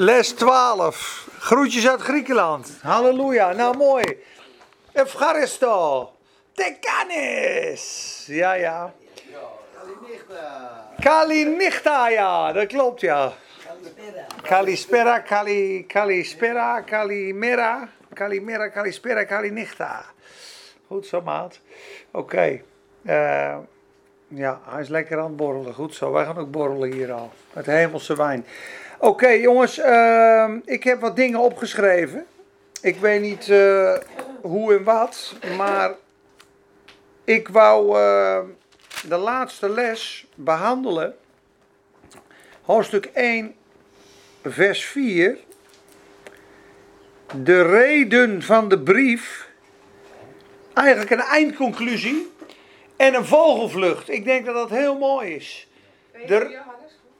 Les 12. Groetjes uit Griekenland. Halleluja. Nou, mooi. Evcharisto. Tekanis. Ja, ja. Kalinichta, ja. Dat klopt, ja. Kalispera, Kali, Kalispera, Kalimera. Kalimera, Kalispera, Kalinichta. Goed zo, maat. Oké. Eh, ja, hij is lekker aan het borrelen. Goed zo. Wij gaan ook borrelen hier al. Met hemelse wijn. Oké, jongens. ehm, ik heb wat dingen opgeschreven. Ik weet niet eh, hoe en wat. Maar ik wou eh, de laatste les behandelen. Hoofdstuk 1, vers 4. De reden van de brief. Eigenlijk een eindconclusie. En een vogelvlucht. Ik denk dat dat heel mooi is. De-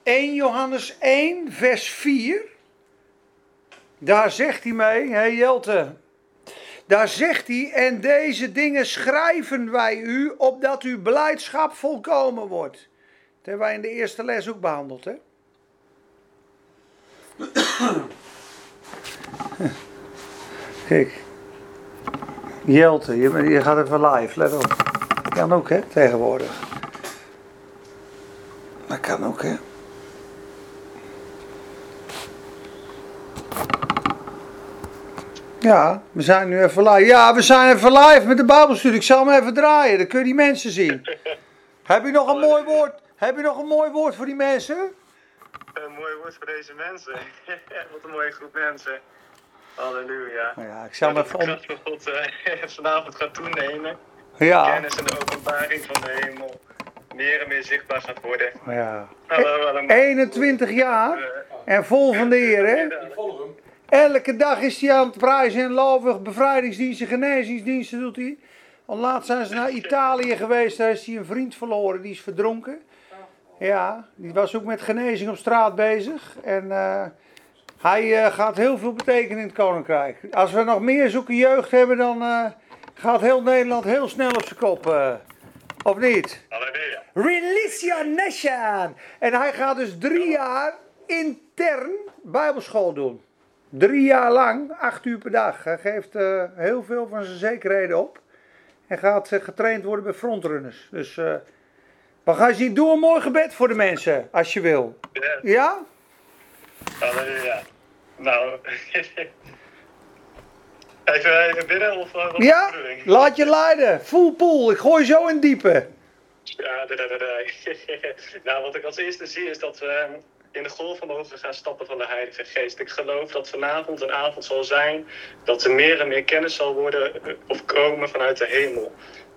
1 Johannes 1, vers 4. Daar zegt hij mee, hé Jelte. Daar zegt hij, en deze dingen schrijven wij u, opdat uw blijdschap volkomen wordt. Dat hebben wij in de eerste les ook behandeld, hè? Kijk. Jelte, je, je gaat even live, let op. Kan ook, hè, tegenwoordig. Dat kan ook, hè. Ja, we zijn nu even live. Ja, we zijn even live met de Bijbelstudie. Ik zal hem even draaien, dan kun je die mensen zien. Heb je nog een mooi woord? Heb je nog een mooi woord voor die mensen? Een mooi woord voor deze mensen. Wat een mooie groep mensen. Halleluja. Nou Ja, ik zal hem even de om... van God eh, vanavond gaat toenemen. Ja, Kennis en de openbaring van de hemel meer en meer zichtbaar gaat worden. ja. Hallo allemaal. 21 jaar Eh, en vol van de Heer, hè? goedemiddag. Elke dag is hij aan het prijzen en loven. Bevrijdingsdiensten, genezingsdiensten doet hij. Al laatst zijn ze naar Italië geweest. Daar is hij een vriend verloren. Die is verdronken. Ja, die was ook met genezing op straat bezig. En eh, hij eh, gaat heel veel betekenen in het koninkrijk. Als we nog meer zulke jeugd hebben, dan eh, gaat heel Nederland heel snel op zijn kop. of niet? Halleluja. Release your nation. En hij gaat dus drie jaar intern bijbelschool doen. Drie jaar lang, acht uur per dag. Hij geeft eh, heel veel van zijn zekerheden op. En gaat eh, getraind worden bij frontrunners. Dus je zien? Doe een mooi gebed voor de mensen, als je wil. Ja, Ja? halleluja. Nou. even, even binnen of is Ja? Laat je leiden. Full pool. Ik gooi zo in diepe. Ja, da, da, da, da. nou, wat ik als eerste zie is dat we ehm, in de golven mogen gaan stappen van de Heilige Geest. Ik geloof dat vanavond een avond zal zijn dat er meer en meer kennis zal worden eh, of komen vanuit de hemel.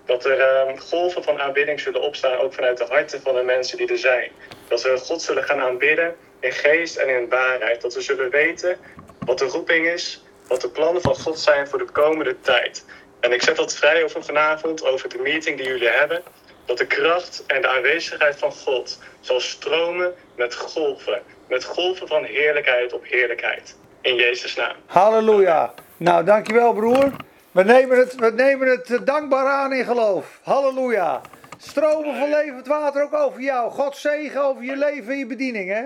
Dat er ehm, golven van aanbidding zullen opstaan, ook vanuit de harten van de mensen die er zijn. Dat we God zullen gaan aanbidden in geest en in waarheid. Dat we zullen weten wat de roeping is, wat de plannen van God zijn voor de komende tijd. En ik zet dat vrij over vanavond, over de meeting die jullie hebben dat de kracht en de aanwezigheid van God zal stromen met golven. Met golven van heerlijkheid op heerlijkheid. In Jezus' naam. Halleluja. Nou, dankjewel broer. We nemen het, we nemen het eh, dankbaar aan in geloof. Halleluja. Stromen van levend water ook over jou. God zegen over je leven en je bediening, hè?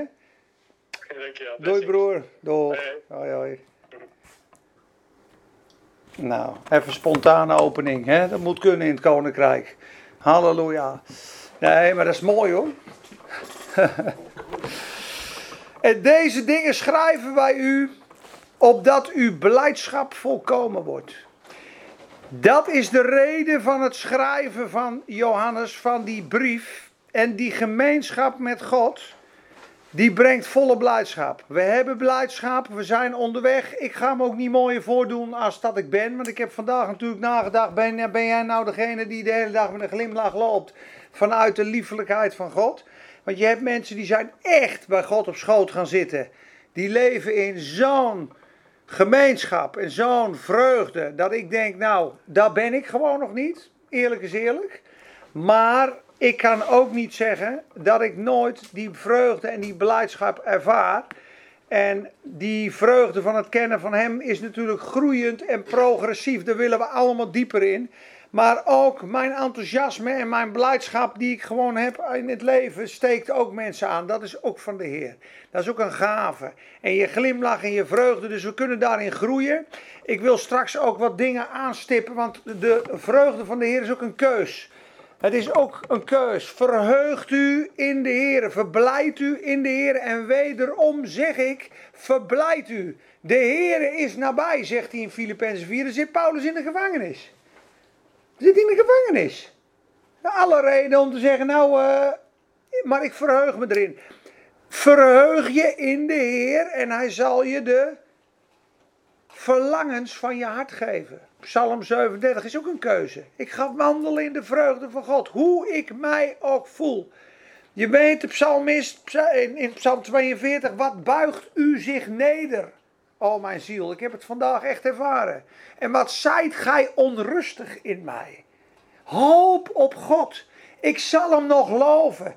Dankjewel. Doei broer. Hoi. Hoi hoi. Nou, even spontane opening, hè? Dat moet kunnen in het koninkrijk. Halleluja. Nee, maar dat is mooi hoor. en deze dingen schrijven wij u, opdat uw blijdschap volkomen wordt. Dat is de reden van het schrijven van Johannes, van die brief. En die gemeenschap met God, die brengt volle blijdschap. We hebben blijdschap, we zijn onderweg. Ik ga me ook niet mooier voordoen als dat ik ben. Want ik heb vandaag natuurlijk nagedacht, ben, ben jij nou degene die de hele dag met een glimlach loopt vanuit de liefelijkheid van God? Want je hebt mensen die zijn echt bij God op schoot gaan zitten. Die leven in zo'n gemeenschap en zo'n vreugde. Dat ik denk, nou, daar ben ik gewoon nog niet. Eerlijk is eerlijk. Maar ik kan ook niet zeggen dat ik nooit die vreugde en die blijdschap ervaar. En die vreugde van het kennen van Hem is natuurlijk groeiend en progressief. Daar willen we allemaal dieper in. Maar ook mijn enthousiasme en mijn blijdschap die ik gewoon heb in het leven, steekt ook mensen aan. Dat is ook van de Heer. Dat is ook een gave. En je glimlach en je vreugde, dus we kunnen daarin groeien. Ik wil straks ook wat dingen aanstippen, want de vreugde van de Heer is ook een keus. Het is ook een keus. Verheugt u in de Heer. Verblijd u in de Heer. En wederom zeg ik, verblijd u. De Heer is nabij, zegt hij in Filippenzen 4. Dan zit Paulus in de gevangenis. Zit in de gevangenis. Alle reden om te zeggen, nou, uh, maar ik verheug me erin. Verheug je in de Heer en hij zal je de verlangens van je hart geven. Psalm 37 is ook een keuze. Ik ga wandelen in de vreugde van God, hoe ik mij ook voel. Je weet, de psalmist in Psalm 42, wat buigt u zich neder, o mijn ziel. Ik heb het vandaag echt ervaren. En wat zijt gij onrustig in mij? Hoop op God. Ik zal hem nog loven.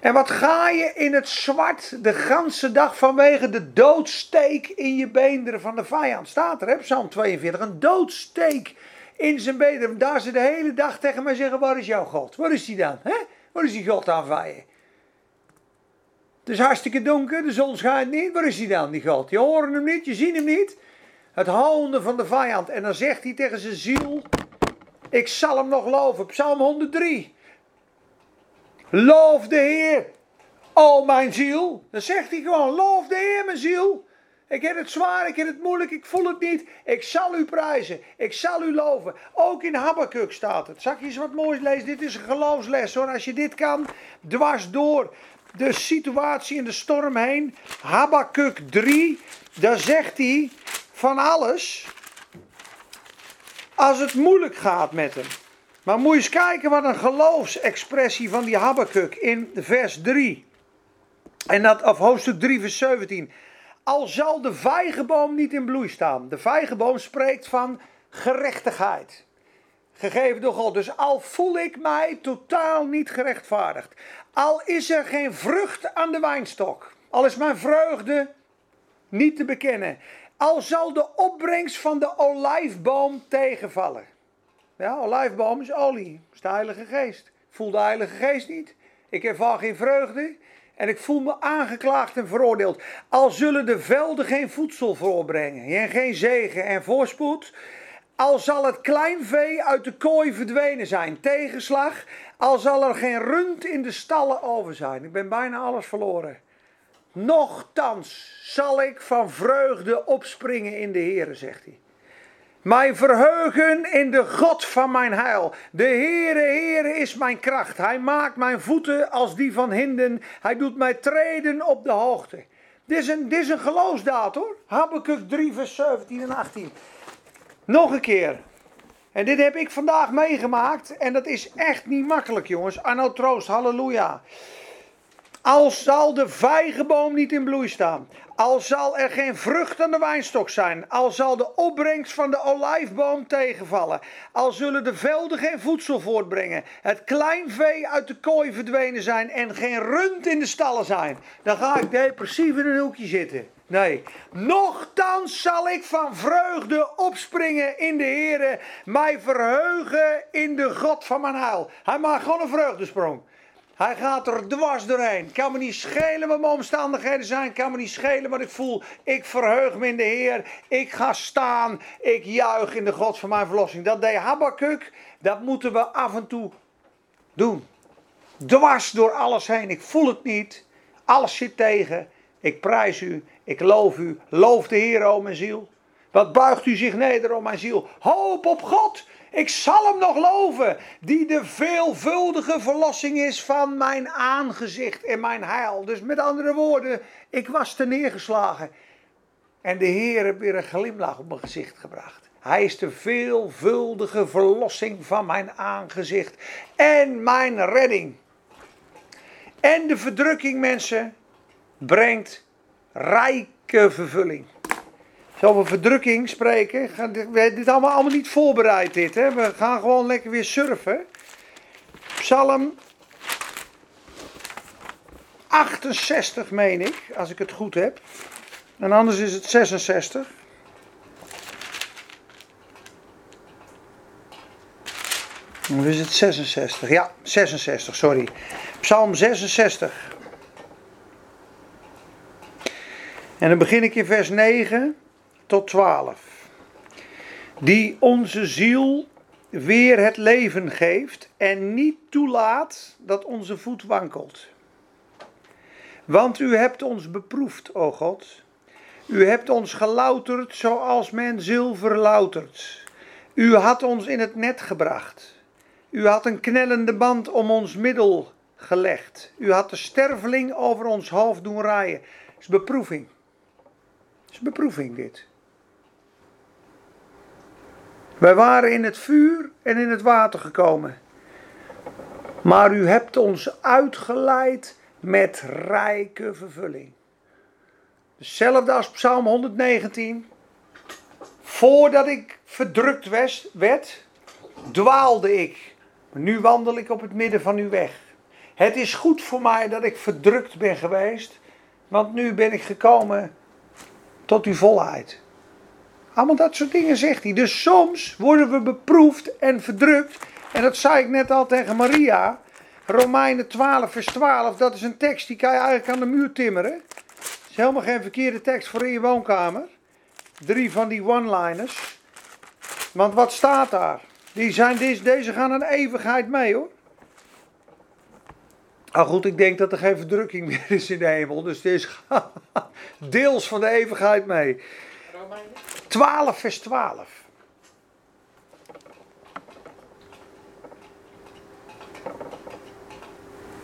En wat ga je in het zwart de ganse dag vanwege de doodsteek in je beenderen van de vijand? Staat er, hè, Psalm 42. Een doodsteek in zijn beenderen. Daar ze de hele dag tegen mij zeggen, waar is jouw God? Waar is die dan? Hè? Waar is die God aan vijen? Het is hartstikke donker, de zon schijnt niet. Waar is die dan, die God? Je hoort hem niet, je ziet hem niet. Het houden van de vijand. En dan zegt hij tegen zijn ziel, ik zal hem nog loven. Psalm 103. Loof de Heer, o mijn ziel. Dan zegt hij gewoon, loof de Heer mijn ziel. Ik heb het zwaar, ik heb het moeilijk, ik voel het niet. Ik zal u prijzen, ik zal u loven. Ook in Habakkuk staat het. Ik je eens wat moois lezen? Dit is een geloofsles hoor. Als je dit kan, dwars door de situatie in de storm heen. Habakkuk 3, daar zegt hij van alles. Als het moeilijk gaat met hem. Maar moet je eens kijken wat een geloofsexpressie van die Habakkuk in vers 3. En dat, of hoofdstuk 3, vers 17. Al zal de vijgenboom niet in bloei staan. De vijgenboom spreekt van gerechtigheid. Gegeven door God. Dus al voel ik mij totaal niet gerechtvaardigd. Al is er geen vrucht aan de wijnstok. Al is mijn vreugde niet te bekennen. Al zal de opbrengst van de olijfboom tegenvallen. Ja, olijfboom is olie, is de Heilige Geest. Ik voel de Heilige Geest niet. Ik ervaar geen vreugde en ik voel me aangeklaagd en veroordeeld. Al zullen de velden geen voedsel voorbrengen en geen zegen en voorspoed. Al zal het kleinvee uit de kooi verdwenen zijn, tegenslag. Al zal er geen rund in de stallen over zijn. Ik ben bijna alles verloren. Nochtans zal ik van vreugde opspringen in de Heer, zegt hij. Mij verheugen in de God van mijn heil. De Heere, Heere is mijn kracht. Hij maakt mijn voeten als die van hinden. Hij doet mij treden op de hoogte. Dit is een, dit is een geloofsdaad hoor. Habakkuk 3 vers 17 en 18. Nog een keer. En dit heb ik vandaag meegemaakt. En dat is echt niet makkelijk jongens. Arno troost, halleluja. Al zal de vijgenboom niet in bloei staan, al zal er geen vrucht aan de wijnstok zijn, al zal de opbrengst van de olijfboom tegenvallen, al zullen de velden geen voedsel voortbrengen, het kleinvee uit de kooi verdwenen zijn en geen rund in de stallen zijn, dan ga ik depressief in een hoekje zitten. Nee, nochtans zal ik van vreugde opspringen in de Heere, mij verheugen in de God van mijn heil. Hij maakt gewoon een vreugdesprong. Hij gaat er dwars doorheen. Kan me niet schelen wat mijn omstandigheden zijn. Kan me niet schelen wat ik voel. Ik verheug me in de Heer. Ik ga staan. Ik juich in de God van mijn verlossing. Dat deed Habakkuk. Dat moeten we af en toe doen. Dwars door alles heen. Ik voel het niet. Alles zit tegen. Ik prijs u. Ik loof u. Loof de Heer, o mijn ziel. Wat buigt u zich neder, o mijn ziel. Hoop op God. Ik zal hem nog loven, die de veelvuldige verlossing is van mijn aangezicht en mijn heil. Dus met andere woorden, ik was te neergeslagen. En de Heer heeft weer een glimlach op mijn gezicht gebracht. Hij is de veelvuldige verlossing van mijn aangezicht en mijn redding. En de verdrukking, mensen, brengt rijke vervulling over verdrukking spreken. We hebben dit allemaal, allemaal niet voorbereid dit. Hè? We gaan gewoon lekker weer surfen. Psalm 68 meen ik, als ik het goed heb. En anders is het 66. Hoe is het 66? Ja, 66, sorry. Psalm 66. En dan begin ik in vers 9 tot 12. Die onze ziel weer het leven geeft en niet toelaat dat onze voet wankelt. Want u hebt ons beproefd, o God. U hebt ons gelouterd zoals men zilver loutert. U had ons in het net gebracht. U had een knellende band om ons middel gelegd. U had de sterveling over ons hoofd doen rijden. Dat is beproeving. Dat is beproeving dit. Wij waren in het vuur en in het water gekomen. Maar u hebt ons uitgeleid met rijke vervulling. Hetzelfde als Psalm 119. Voordat ik verdrukt werd, dwaalde ik. Maar nu wandel ik op het midden van uw weg. Het is goed voor mij dat ik verdrukt ben geweest, want nu ben ik gekomen tot uw volheid. Allemaal dat soort dingen zegt hij. Dus soms worden we beproefd en verdrukt. En dat zei ik net al tegen Maria. Romeinen 12, vers 12. Dat is een tekst die kan je eigenlijk aan de muur timmeren. Het is helemaal geen verkeerde tekst voor in je woonkamer. Drie van die one-liners. Want wat staat daar? Die zijn, deze, deze gaan een eeuwigheid mee hoor. Ah goed, ik denk dat er geen verdrukking meer is in de hemel. Dus het is deels van de eeuwigheid mee. 12 vers 12.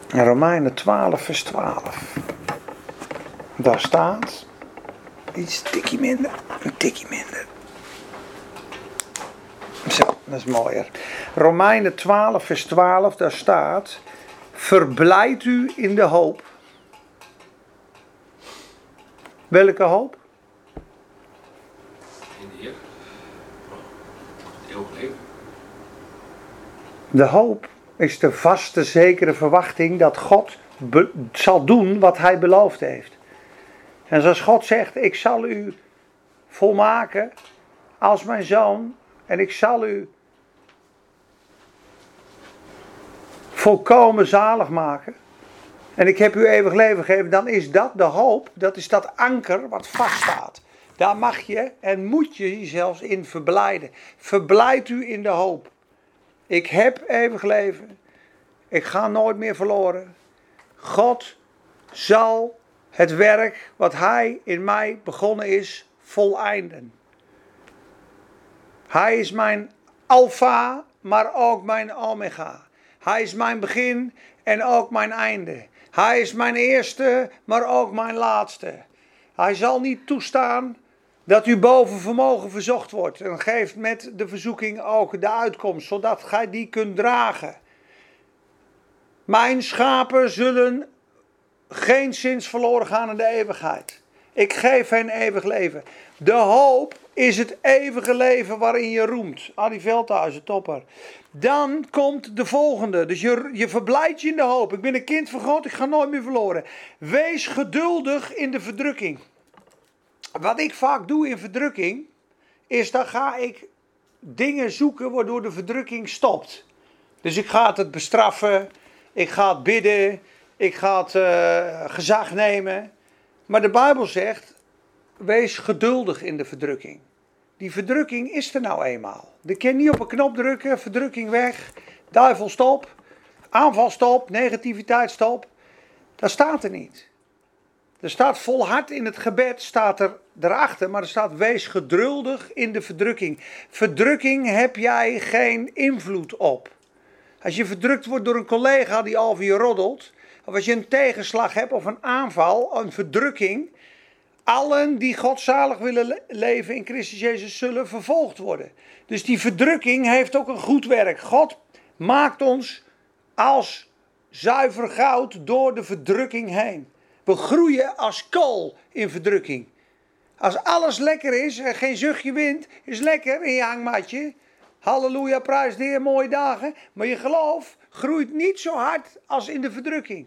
Romeinen 12 vers 12. Daar staat iets tikje minder, een tikje minder. Zo, dat is mooier. Romeinen 12 vers 12, daar staat: Verblijd u in de hoop. Welke hoop? De hoop is de vaste, zekere verwachting dat God zal doen wat hij beloofd heeft. En zoals God zegt, ik zal u volmaken als mijn zoon en ik zal u volkomen zalig maken. En ik heb u eeuwig leven gegeven, dan is dat de hoop, dat is dat anker wat vaststaat. Daar mag je en moet je je zelfs in verblijden. Verblijd u in de hoop. Ik heb eeuwig leven. Ik ga nooit meer verloren. God zal het werk wat Hij in mij begonnen is, voleinden. Hij is mijn alfa, maar ook mijn omega. Hij is mijn begin en ook mijn einde. Hij is mijn eerste, maar ook mijn laatste. Hij zal niet toestaan dat u boven vermogen verzocht wordt. En geeft met de verzoeking ook de uitkomst, zodat gij die kunt dragen. Mijn schapen zullen geen zins verloren gaan in de eeuwigheid. Ik geef hen eeuwig leven. De hoop is het eeuwige leven waarin je roemt. Adi Veldhuizen, topper. Dan komt de volgende. Dus je, je verblijdt je in de hoop. Ik ben een kind van God, ik ga nooit meer verloren. Wees geduldig in de verdrukking. Wat ik vaak doe in verdrukking, is dan ga ik dingen zoeken waardoor de verdrukking stopt. Dus ik ga het bestraffen, ik ga het bidden, ik ga het uh, gezag nemen. Maar de Bijbel zegt, wees geduldig in de verdrukking. Die verdrukking is er nou eenmaal. Je kan niet op een knop drukken, verdrukking weg, duivel stop, aanval stop, negativiteit stop. Dat staat er niet. Er staat volhard in het gebed, staat er erachter, maar er staat wees geduldig in de verdrukking. Verdrukking heb jij geen invloed op. Als je verdrukt wordt door een collega die over je roddelt, of als je een tegenslag hebt of een aanval, een verdrukking, allen die godzalig willen leven in Christus Jezus zullen vervolgd worden. Dus die verdrukking heeft ook een goed werk. God maakt ons als zuiver goud door de verdrukking heen. We groeien als kool in verdrukking. Als alles lekker is en geen zuchtje wind, is lekker in je hangmatje. Halleluja, prijs de Heer, mooie dagen. Maar je geloof groeit niet zo hard als in de verdrukking.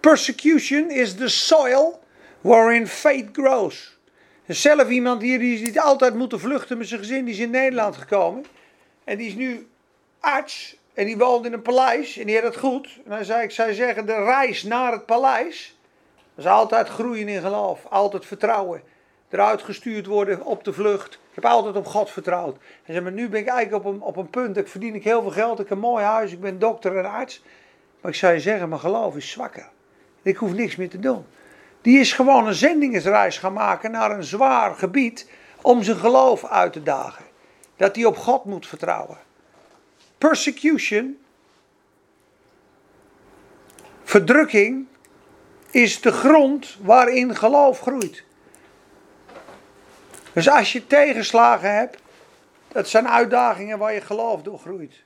Persecution is the soil wherein faith grows. Er is zelf iemand hier die, die altijd moeten vluchten met zijn gezin. Die is in Nederland gekomen. En die is nu arts. En die woont in een paleis. En die heeft het goed. En hij zei, ik zou zeggen, de reis naar het paleis. Is altijd groeien in geloof. Altijd vertrouwen. Eruit gestuurd worden op de vlucht. Ik heb altijd op God vertrouwd. En zei, maar nu ben ik eigenlijk op een, op een punt. Ik verdien ik heel veel geld. Ik heb een mooi huis. Ik ben dokter en arts. Maar ik zou je zeggen, mijn geloof is zwakker. Ik hoef niks meer te doen. Die is gewoon een zendingsreis gaan maken naar een zwaar gebied om zijn geloof uit te dagen. Dat hij op God moet vertrouwen. Persecution, verdrukking, is de grond waarin geloof groeit. Dus als je tegenslagen hebt, dat zijn uitdagingen waar je geloof door groeit.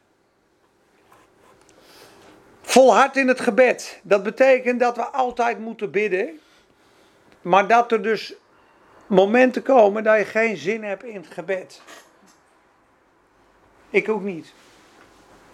Volhard in het gebed. Dat betekent dat we altijd moeten bidden. Maar dat er dus momenten komen dat je geen zin hebt in het gebed. Ik ook niet.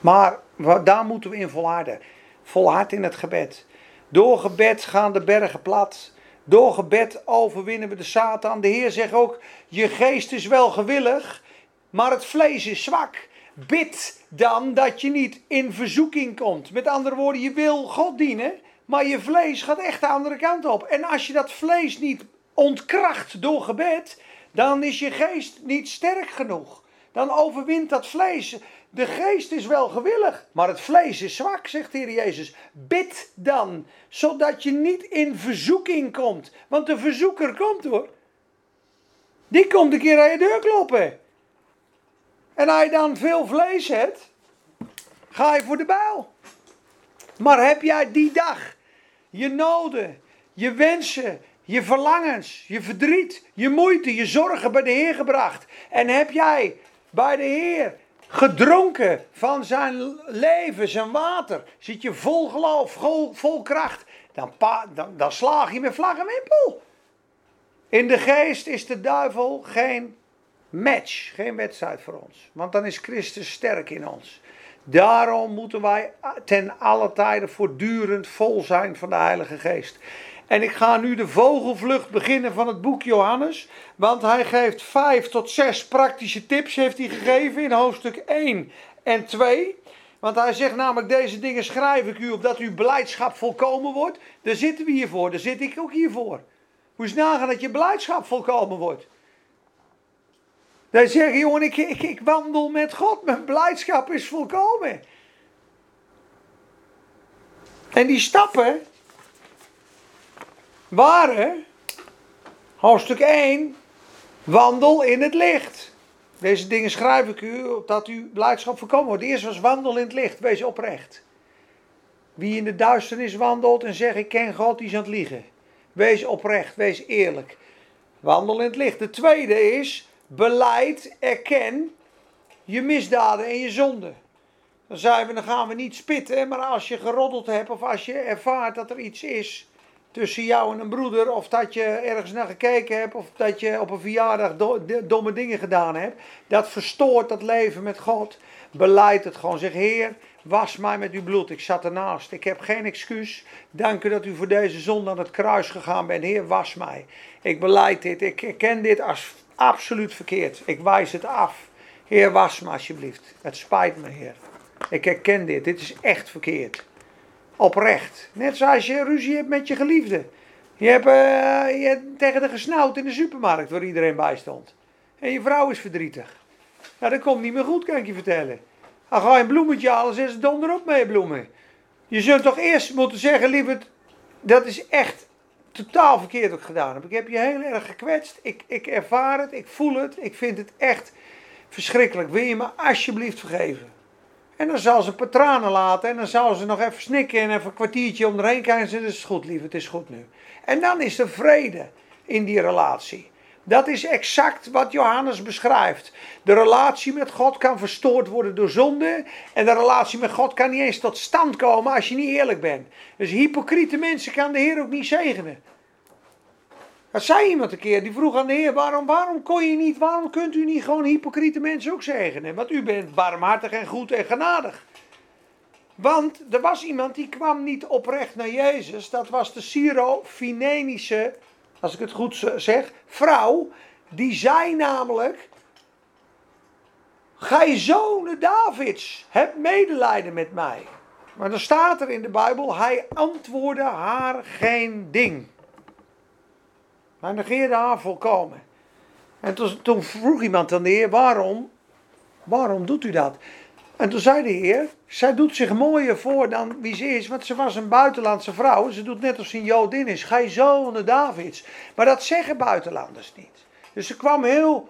Maar daar moeten we in volharden. Volhard in het gebed. Door gebed gaan de bergen plat. Door gebed overwinnen we de Satan. De Heer zegt ook: Je geest is wel gewillig, maar het vlees is zwak. Bid dan dat je niet in verzoeking komt. Met andere woorden, je wil God dienen, maar je vlees gaat echt de andere kant op. En als je dat vlees niet ontkracht door gebed, dan is je geest niet sterk genoeg. Dan overwint dat vlees. De geest is wel gewillig, maar het vlees is zwak, zegt de Heer Jezus. Bid dan, zodat je niet in verzoeking komt. Want de verzoeker komt hoor. Die komt een keer aan je deur kloppen. En als je dan veel vlees hebt, ga je voor de bijl. Maar heb jij die dag je noden, je wensen, je verlangens, je verdriet, je moeite, je zorgen bij de Heer gebracht? En heb jij bij de Heer gedronken van zijn leven, zijn water? Zit je vol geloof, vol, vol kracht? Dan, dan, slaag je met vlag en wimpel. In de geest is de duivel geen match, geen wedstrijd voor ons. Want dan is Christus sterk in ons. Daarom moeten wij ten alle tijden voortdurend vol zijn van de Heilige Geest. En ik ga nu de vogelvlucht beginnen van het boek Johannes. Want hij geeft vijf tot zes praktische tips heeft hij gegeven in hoofdstuk 1 en 2. Want hij zegt namelijk, deze dingen schrijf ik u opdat uw blijdschap volkomen wordt. Daar zitten we hiervoor, daar zit ik ook hiervoor. Hoe is nagaan dat je blijdschap volkomen wordt? Dan zeggen, jongen, ik, ik, ik wandel met God. Mijn blijdschap is volkomen. En die stappen waren, hoofdstuk 1, wandel in het licht. Deze dingen schrijf ik u, dat uw blijdschap voorkomen wordt. Eerst was wandel in het licht, wees oprecht. Wie in de duisternis wandelt en zegt ik ken God, die is aan het liegen. Wees oprecht, wees eerlijk. Wandel in het licht. De tweede is, beleid, erken je misdaden en je zonden. Dan zijn we, dan gaan we niet spitten, maar als je geroddeld hebt of als je ervaart dat er iets is tussen jou en een broeder, of dat je ergens naar gekeken hebt, of dat je op een verjaardag domme dingen gedaan hebt, dat verstoort dat leven met God. Beleid het gewoon. Zeg, Heer, was mij met uw bloed. Ik zat ernaast. Ik heb geen excuus. Dank u dat u voor deze zonde aan het kruis gegaan bent. Heer, was mij. Ik beleid dit. Ik herken dit als absoluut verkeerd. Ik wijs het af. Heer, was me alsjeblieft. Het spijt me, Heer. Ik herken dit. Dit is echt verkeerd. Oprecht. Net zoals je ruzie hebt met je geliefde. Je hebt, uh, je tegen de gesnauwd in de supermarkt waar iedereen bij stond. En je vrouw is verdrietig. Nou, dat komt niet meer goed, kan ik je vertellen. Dan ga je een bloemetje halen, zet ze donder op met bloemen. Je zult toch eerst moeten zeggen, lieverd, dat is echt totaal verkeerd ook gedaan heb. Ik heb je heel erg gekwetst. Ik, ik ervaar het, ik voel het. Ik vind het echt verschrikkelijk. Wil je me alsjeblieft vergeven? En dan zal ze patranen laten en dan zal ze nog even snikken en even een kwartiertje om erheen kijken en zeggen, het is goed lief, het is goed nu. En dan is er vrede in die relatie. Dat is exact wat Johannes beschrijft. De relatie met God kan verstoord worden door zonde. En de relatie met God kan niet eens tot stand komen als je niet eerlijk bent. Dus hypocriete mensen kan de Heer ook niet zegenen. Dat zei iemand een keer, die vroeg aan de Heer, waarom, waarom kon je niet, waarom kunt u niet gewoon hypocriete mensen ook zegenen? Want u bent barmhartig en goed en genadig. Want er was iemand die kwam niet oprecht naar Jezus, dat was de Syro-Finenische als ik het goed zeg, vrouw, die zei namelijk, gij zonen Davids, heb medelijden met mij. Maar dan staat er in de Bijbel, hij antwoordde haar geen ding. Hij negeerde haar volkomen. En toen, toen vroeg iemand aan de Heer, waarom, waarom doet u dat? En toen zei de Heer, zij doet zich mooier voor dan wie ze is, want ze was een buitenlandse vrouw. Ze doet net als een Jodin is, gij zonen Davids. Maar dat zeggen buitenlanders niet. Dus ze kwam heel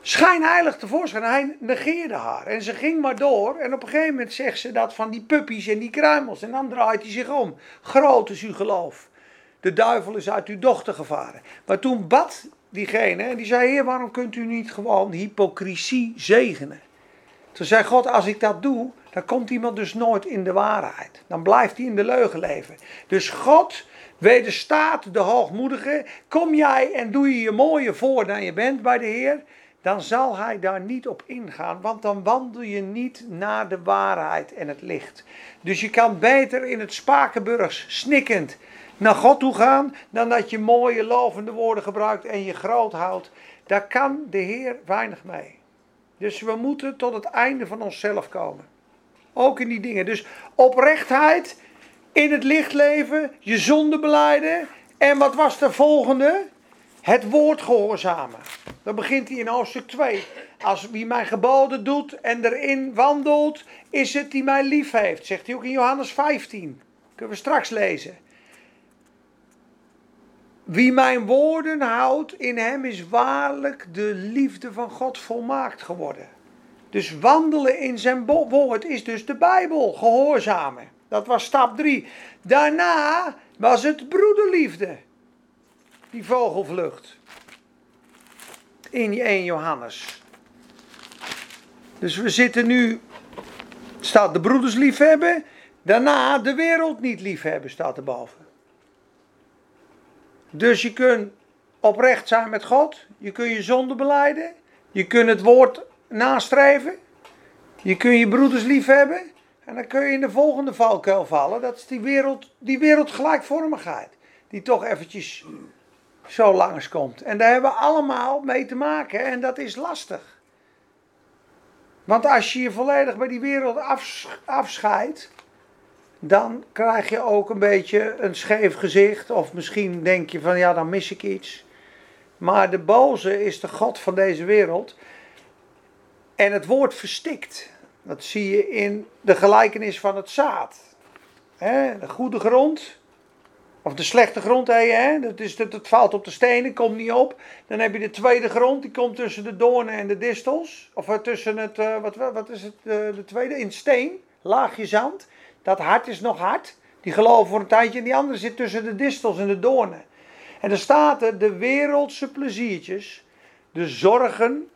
schijnheilig tevoorschijn. Hij negeerde haar. En ze ging maar door. En op een gegeven moment zegt ze dat van die puppies en die kruimels. En dan draait hij zich om. Groot is uw geloof. De duivel is uit uw dochter gevaren. Maar toen bad diegene. En die zei: Heer, waarom kunt u niet gewoon hypocrisie zegenen? Toen zei God: Als ik dat doe, dan komt iemand dus nooit in de waarheid. Dan blijft hij in de leugen leven. Dus God wederstaat de hoogmoedige. Kom jij en doe je je mooier voor dan je bent bij de Heer dan zal hij daar niet op ingaan, want dan wandel je niet naar de waarheid en het licht. Dus je kan beter in het Spakenburgs snikkend naar God toe gaan, dan dat je mooie lovende woorden gebruikt en je groot houdt. Daar kan de Heer weinig mee. Dus we moeten tot het einde van onszelf komen. Ook in die dingen. Dus oprechtheid, in het licht leven, je zonde beleiden. En wat was de volgende? Het woord gehoorzamen. Dan begint hij in hoofdstuk 2. Als wie mijn geboden doet en erin wandelt, is het die mij lief heeft. Zegt hij ook in Johannes 15. Kunnen we straks lezen. Wie mijn woorden houdt, in hem is waarlijk de liefde van God volmaakt geworden. Dus wandelen in zijn woord is dus de Bijbel, gehoorzamen. Dat was stap 3. Daarna was het broederliefde die vogelvlucht. In 1 Johannes. Dus we zitten nu, staat de broeders liefhebben, daarna de wereld niet liefhebben, staat er boven. Dus je kunt oprecht zijn met God, je kunt je zonde beleiden, je kunt het woord nastreven, je kunt je broeders liefhebben en dan kun je in de volgende valkuil vallen, dat is die wereld, die wereldgelijkvormigheid, die toch eventjes zo langskomt. En daar hebben we allemaal mee te maken en dat is lastig. Want als je je volledig bij die wereld afscheidt, dan krijg je ook een beetje een scheef gezicht. Of misschien denk je van ja, dan mis ik iets. Maar de boze is de God van deze wereld. En het woord verstikt. Dat zie je in de gelijkenis van het zaad. de goede grond of de slechte grond, hè, dat, is, dat, valt op de stenen, komt niet op. Dan heb je de tweede grond, die komt tussen de doornen en de distels. Of eh, tussen het, uh, wat, wat is het, uh, de tweede, in steen, laagje zand. Dat hart is nog hard. Die geloven voor een tijdje. En die andere zit tussen de distels en de doornen. En dan staat er, de wereldse pleziertjes, de zorgen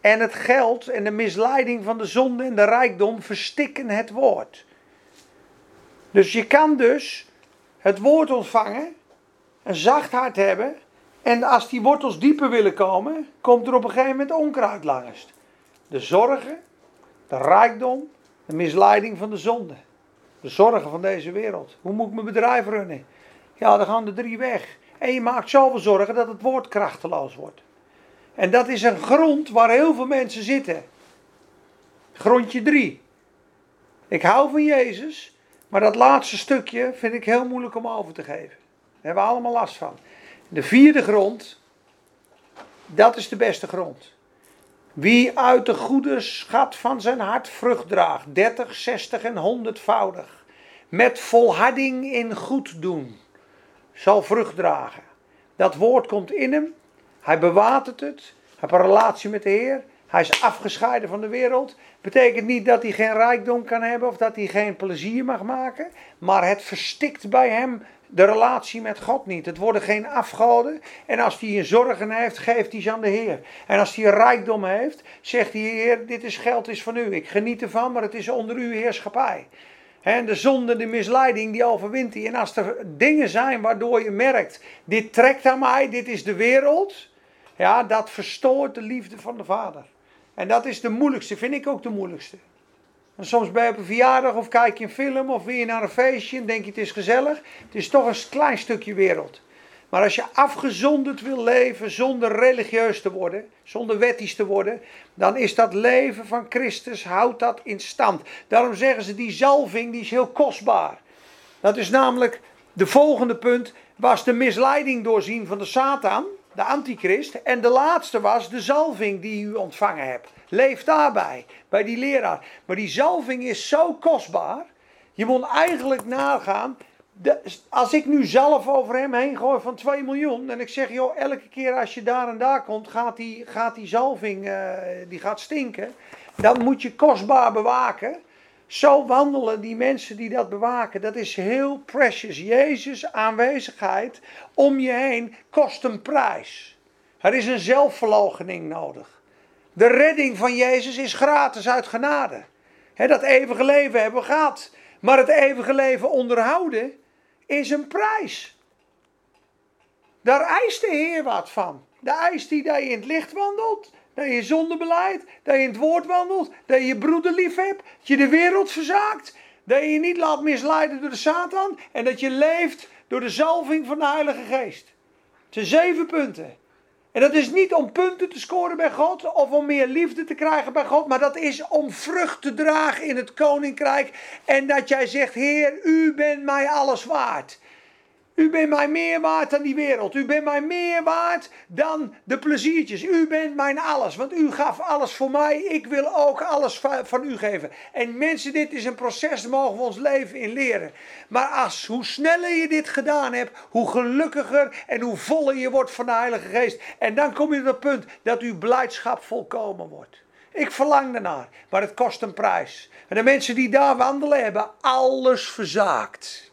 en het geld en de misleiding van de zonde en de rijkdom verstikken het woord. Dus je kan dus het woord ontvangen, een zacht hart hebben. En als die wortels dieper willen komen, komt er op een gegeven moment onkruid langs. De zorgen, de rijkdom, de misleiding van de zonde. De zorgen van deze wereld. Hoe moet ik mijn bedrijf runnen? Ja, dan gaan de drie weg. En je maakt zoveel zorgen dat het woord krachteloos wordt. En dat is een grond waar heel veel mensen zitten. Grondje drie. Ik hou van Jezus, maar dat laatste stukje vind ik heel moeilijk om over te geven. Daar hebben we allemaal last van. De vierde grond, dat is de beste grond. Wie uit de goede schat van zijn hart vrucht draagt, 30, 60 en 100voudig, met volharding in goed doen, zal vrucht dragen. Dat woord komt in hem, hij bewatert het, hij heeft een relatie met de Heer, hij is afgescheiden van de wereld. Betekent niet dat hij geen rijkdom kan hebben of dat hij geen plezier mag maken. Maar het verstikt bij hem de relatie met God niet. Het worden geen afgoden. En als hij een zorgen heeft, geeft hij ze aan de Heer. En als hij rijkdom heeft, zegt hij: Heer, dit is geld is van u. Ik geniet ervan, maar het is onder uw heerschappij. En de zonde, de misleiding, die overwint hij. En als er dingen zijn waardoor je merkt: dit trekt aan mij, dit is de wereld. Ja, dat verstoort de liefde van de Vader. En dat is de moeilijkste, vind ik ook de moeilijkste. Soms ben je op een verjaardag of kijk je een film of weer naar een feestje en denk je het is gezellig. Het is toch een klein stukje wereld. Maar als je afgezonderd wil leven zonder religieus te worden, zonder wettisch te worden, dan is dat leven van Christus, houdt dat in stand. Daarom zeggen ze, die zalving die is heel kostbaar. Dat is namelijk, de volgende punt was de misleiding doorzien van de Satan, de antichrist. En de laatste was de zalving die u ontvangen hebt. Leef daarbij, bij die leraar. Maar die zalving is zo kostbaar, je moet eigenlijk nagaan, als ik nu zelf over hem heen gooi van 2 miljoen. En ik zeg, joh, elke keer als je daar en daar komt, gaat die, gaat die zalving uh, die gaat stinken. Dan moet je kostbaar bewaken. Zo wandelen die mensen die dat bewaken. Dat is heel precious. Jezus' aanwezigheid om je heen kost een prijs. Er is een zelfverloochening nodig. De redding van Jezus is gratis uit genade. dat eeuwige leven hebben we gehad. Maar het eeuwige leven onderhouden is een prijs. Daar eist de Heer wat van. De eist die dat je in het licht wandelt, dat je zonde beleidt, dat je in het woord wandelt, dat je je broeder lief hebt, dat je de wereld verzaakt, dat je je niet laat misleiden door de Satan en dat je leeft door de zalving van de Heilige Geest. Het zijn zeven punten. En dat is niet om punten te scoren bij God of om meer liefde te krijgen bij God, maar dat is om vrucht te dragen in het koninkrijk. En dat jij zegt: Heer, u bent mij alles waard. U bent mij meer waard dan die wereld. U bent mij meer waard dan de pleziertjes. U bent mijn alles, want u gaf alles voor mij. Ik wil ook alles van u geven. En mensen, dit is een proces, daar mogen we ons leven in leren. Maar als, hoe sneller je dit gedaan hebt, hoe gelukkiger en hoe voller je wordt van de Heilige Geest. En dan kom je op het punt dat uw blijdschap volkomen wordt. Ik verlang ernaar, maar het kost een prijs. En de mensen die daar wandelen hebben alles verzaakt.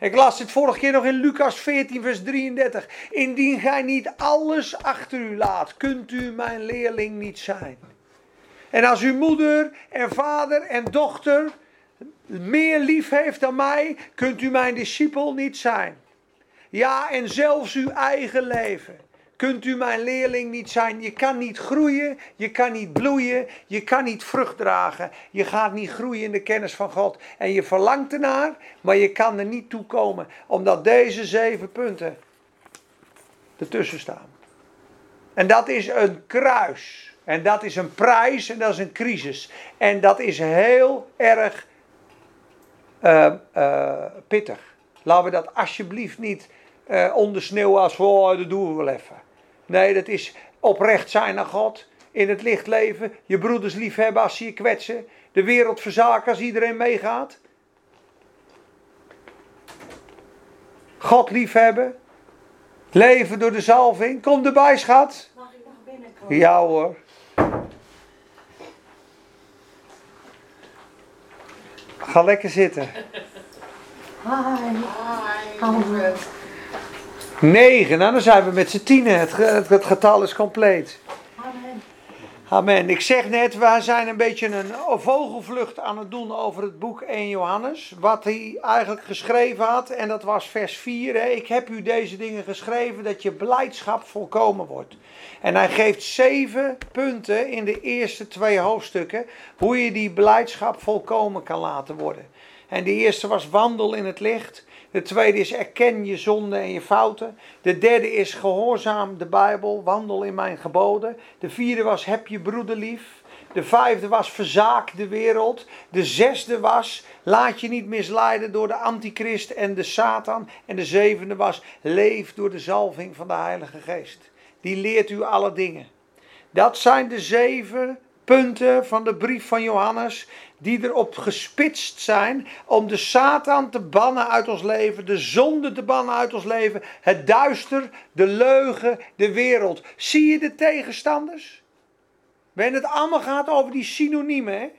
Ik las het vorige keer nog in Lucas 14, vers 33. Indien gij niet alles achter u laat, kunt u mijn leerling niet zijn. En als uw moeder en vader en dochter meer lief heeft dan mij, kunt u mijn discipel niet zijn. Ja, en zelfs uw eigen leven kunt u mijn leerling niet zijn. Je kan niet groeien, je kan niet bloeien, je kan niet vrucht dragen. Je gaat niet groeien in de kennis van God. En je verlangt ernaar, maar je kan er niet toe komen. Omdat deze zeven punten ertussen staan. En dat is een kruis. En dat is een prijs en dat is een crisis. En dat is heel erg uh, uh, pittig. Laten we dat alsjeblieft niet uh, onder sneeuw als oh, dat doen we wel even. Nee, dat is oprecht zijn naar God. In het licht leven. Je broeders lief hebben als ze je kwetsen. De wereld verzaken als iedereen meegaat. God lief hebben. Leven door de zalving. Kom erbij, schat. Mag ik nog binnenkomen? Ja hoor. Ga lekker zitten. Hi. Hi. 9, nou dan zijn we met z'n tienen. Het, het, getal is compleet. Amen. Amen. Ik zeg net, wij zijn een beetje een vogelvlucht aan het doen over het boek 1 Johannes. Wat hij eigenlijk geschreven had, en dat was vers 4. Hè. Ik heb u deze dingen geschreven dat je blijdschap volkomen wordt. En hij geeft zeven punten in de eerste twee hoofdstukken. Hoe je die blijdschap volkomen kan laten worden. En de eerste was wandel in het licht. De tweede is erken je zonde en je fouten. De derde is gehoorzaam de Bijbel, wandel in mijn geboden. De vierde was heb je broeder lief. De vijfde was verzaak de wereld. De zesde was laat je niet misleiden door de antichrist en de Satan. En de zevende was leef door de zalving van de Heilige Geest. Die leert u alle dingen. Dat zijn de zeven punten van de brief van Johannes die erop gespitst zijn om de Satan te bannen uit ons leven, de zonde te bannen uit ons leven, het duister, de leugen, de wereld. Zie je de tegenstanders? Wenn het allemaal gaat over die synoniemen,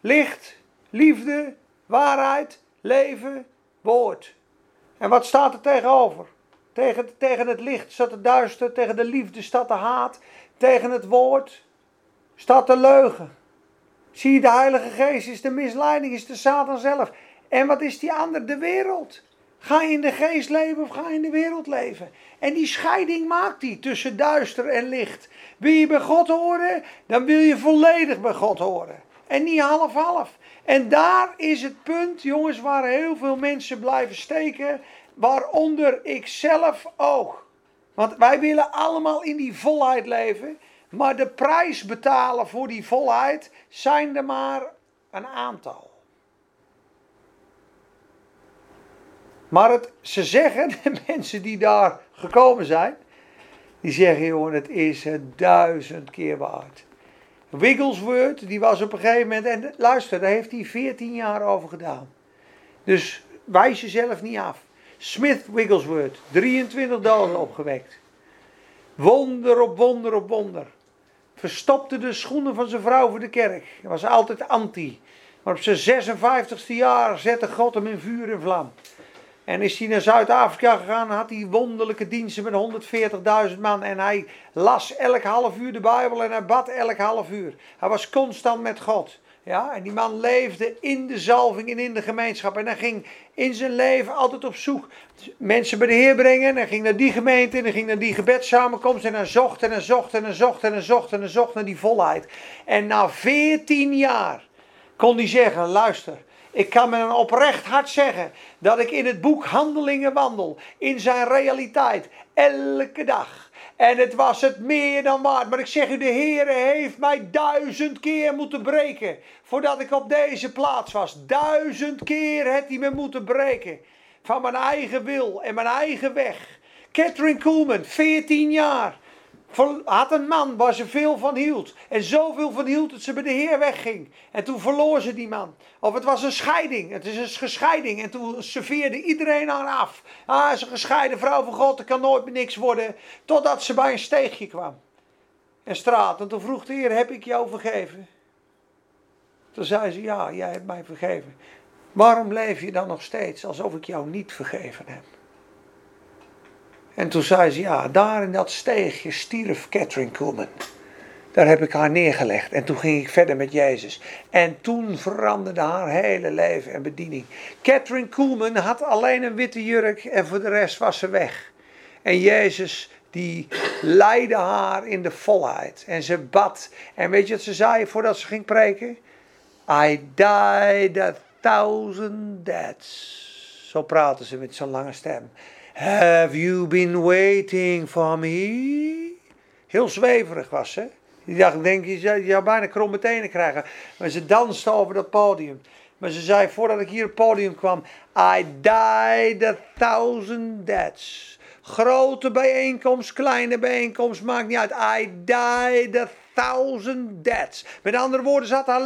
licht, liefde, waarheid, leven, woord. En wat staat er tegenover? Tegen, tegen het licht staat het duister, tegen de liefde staat de haat, tegen het woord staat de leugen. Zie je, de Heilige Geest is de misleiding, is de Satan zelf. En wat is die ander? De wereld. Ga je in de geest leven of ga je in de wereld leven? En die scheiding maakt hij tussen duister en licht. Wil je bij God horen, dan wil je volledig bij God horen. En niet half-half. En daar is het punt, jongens, waar heel veel mensen blijven steken waaronder ik zelf ook. Want wij willen allemaal in die volheid leven, maar de prijs betalen voor die volheid zijn er maar een aantal. Maar het, ze zeggen, de mensen die daar gekomen zijn, die zeggen, jongen, het is het duizend keer waard. Wigglesworth, die was op een gegeven moment, en luister, daar heeft hij 14 jaar over gedaan. Dus wijs jezelf niet af. Smith Wigglesworth, 23 doden opgewekt. Wonder op wonder op wonder. Verstopte de schoenen van zijn vrouw voor de kerk. Hij was altijd anti. Maar op zijn 56e jaar zette God hem in vuur en vlam. En is hij naar Zuid-Afrika gegaan, had hij wonderlijke diensten met 140.000 man. En hij las elk half uur de Bijbel en hij bad elk half uur. Hij was constant met God. Ja, en die man leefde in de zalving en in de gemeenschap. En hij ging in zijn leven altijd op zoek. Mensen bij de Heer brengen. En hij ging naar die gemeente en hij ging naar die gebedssamenkomst. En hij zocht en zocht en zocht en zocht en zocht naar die volheid. En na 14 jaar kon hij zeggen, luister... Ik kan met een oprecht hart zeggen dat ik in het boek Handelingen wandel, in zijn realiteit, elke dag. En het was het meer dan waard. Maar ik zeg u, de Heer heeft mij duizend keer moeten breken voordat ik op deze plaats was. Duizend keer heeft hij me moeten breken van mijn eigen wil en mijn eigen weg. Catherine Kuhlman, 14 jaar had een man waar ze veel van hield. En zoveel van hield dat ze bij de Heer wegging. En toen verloor ze die man. Of het was een scheiding. Het is een gescheiding. En toen serveerde iedereen haar af. Ah, een gescheiden vrouw van God. Er kan nooit meer niks worden. Totdat ze bij een steegje kwam. En straat. En toen vroeg de Heer, heb ik jou vergeven? Toen zei ze, ja, jij hebt mij vergeven. Waarom leef je dan nog steeds alsof ik jou niet vergeven heb? En toen zei ze, ja, daar in dat steegje stierf Catherine Kuhlman. Daar heb ik haar neergelegd. En toen ging ik verder met Jezus. En toen veranderde haar hele leven en bediening. Catherine Kuhlman had alleen een witte jurk en voor de rest was ze weg. En Jezus die leidde haar in de volheid. En ze bad. En weet je wat ze zei voordat ze ging preken? I died a thousand deaths. Zo praten ze met zo'n lange stem. Have you been waiting for me? Heel zweverig was ze. Die dacht, denk je, je zou bijna kromme tenen krijgen. Maar ze danste over dat podium. Maar ze zei, voordat ik hier op het podium kwam, I died a thousand deaths. Grote bijeenkomst, kleine bijeenkomst, maakt niet uit. I died a thousand deaths. Met andere woorden, ze had haar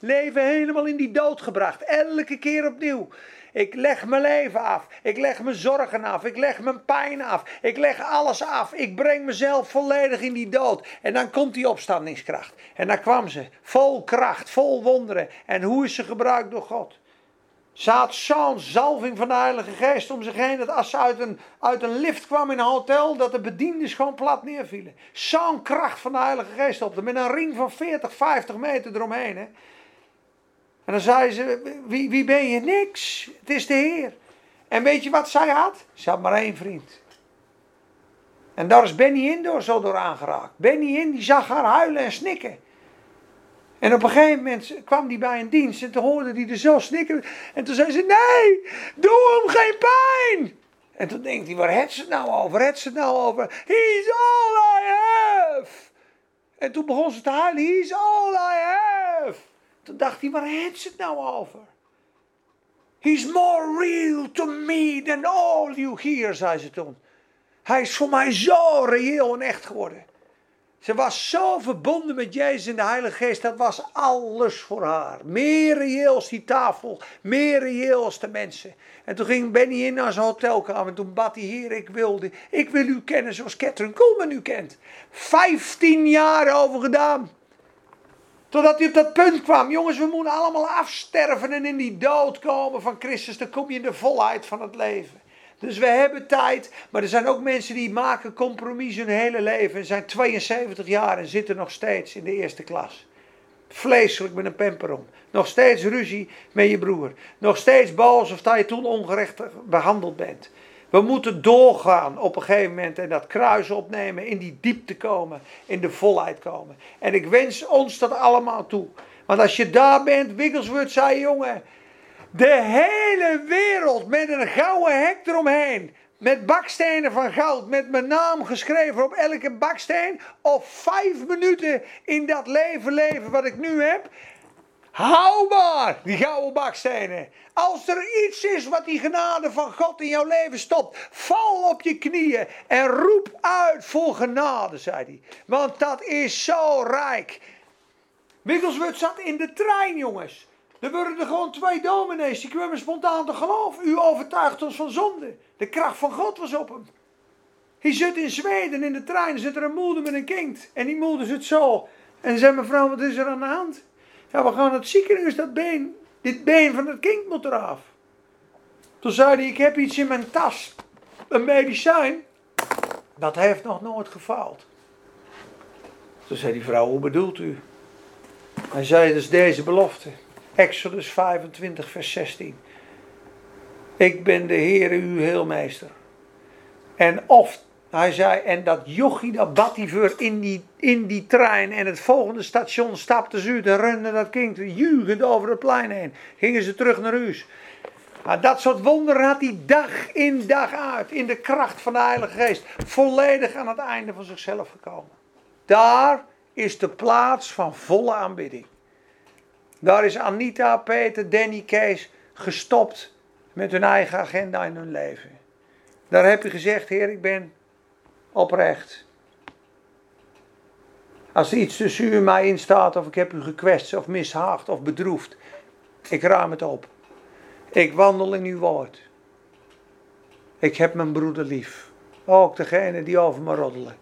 leven helemaal in die dood gebracht. Elke keer opnieuw. Ik leg mijn leven af. Ik leg mijn zorgen af. Ik leg mijn pijn af. Ik leg alles af. Ik breng mezelf volledig in die dood. En dan komt die opstandingskracht. En dan kwam ze. Vol kracht, vol wonderen. En hoe is ze gebruikt door God? Ze had zo'n zalving van de Heilige Geest om zich heen. Dat als ze uit een, uit een lift kwam in een hotel. Dat de bediendes gewoon plat neervielen. Zo'n kracht van de Heilige Geest op. Met een ring van 40, 50 meter eromheen. Hè. En dan zei ze, wie, wie ben je? Niks, het is de Heer. En weet je wat zij had? Ze had maar één vriend. En daar is Benny in door, zo door aangeraakt. Benny in, die zag haar huilen en snikken. En op een gegeven moment kwam die bij een dienst en toen hoorde hij er zo snikken. En toen zei ze, nee, doe hem geen pijn. En toen denkt hij, waar heeft ze het nou over? Het ze het nou over? He's all I have. En toen begon ze te huilen, he's all I have. Toen dacht hij, waar heeft ze het nou over? He's more real to me than all you hear, zei ze toen. Hij is voor mij zo reëel en echt geworden. Ze was zo verbonden met Jezus en de Heilige Geest. Dat was alles voor haar. Meer reëel als die tafel. Meer reëel als de mensen. En toen ging Benny in naar zijn hotelkamer. En toen bad hij, Heer, ik wilde, ik wil u kennen zoals Catherine Coleman u kent. Vijftien jaar over gedaan. Totdat hij op dat punt kwam. Jongens, we moeten allemaal afsterven en in die dood komen van Christus. Dan kom je in de volheid van het leven. Dus we hebben tijd. Maar er zijn ook mensen die maken compromis hun hele leven. En zijn 72 jaar en zitten nog steeds in de eerste klas. Vleeselijk met een pemper om. Nog steeds ruzie met je broer. Nog steeds boos of dat je toen ongerecht behandeld bent. We moeten doorgaan op een gegeven moment en dat kruis opnemen, in die diepte komen, in de volheid komen. En ik wens ons dat allemaal toe. Want als je daar bent, Wigglesworth zei, jongen, De hele wereld met een gouden hek eromheen. Met bakstenen van goud, met mijn naam geschreven op elke baksteen. Of vijf minuten in dat leven leven wat ik nu heb. Hou maar die gouden bakstenen. Als er iets is wat die genade van God in jouw leven stopt, val op je knieën en roep uit voor genade, zei hij. Want dat is zo rijk. Wigglesworth zat in de trein, jongens. Er worden er gewoon twee dominees, die kwamen spontaan te geloof. U overtuigt ons van zonde. De kracht van God was op hem. Hij zit in Zweden in de trein, zit er een moeder met een kind. En die moeder zit zo. En zei mevrouw, wat is er aan de hand? Ja, we gaan het ziekenhuis, dat been. Dit been van het kind moet eraf. Toen zei hij, ik heb iets in mijn tas. Een medicijn. Dat heeft nog nooit gefaald. Toen zei die vrouw, hoe bedoelt u? Hij zei, dus deze belofte. Exodus 25, vers 16. Ik ben de Heere, uw heelmeester. En of, hij zei, en dat jochie, dat voor in die, in die trein. En het volgende station stapte ze uit en rende dat kind jugend over het plein heen. Gingen ze terug naar huis. Maar dat soort wonderen had hij dag in dag uit. In de kracht van de Heilige Geest. Volledig aan het einde van zichzelf gekomen. Daar is de plaats van volle aanbidding. Daar is Anita, Peter, Danny, Kees gestopt met hun eigen agenda in hun leven. Daar heb je gezegd, Heer, ik ben oprecht. Als er iets tussen u en mij in staat, of ik heb u gekwetst, of mishaagd, of bedroefd, ik ruim het op. Ik wandel in uw woord. Ik heb mijn broeder lief. Ook degene die over me roddelen.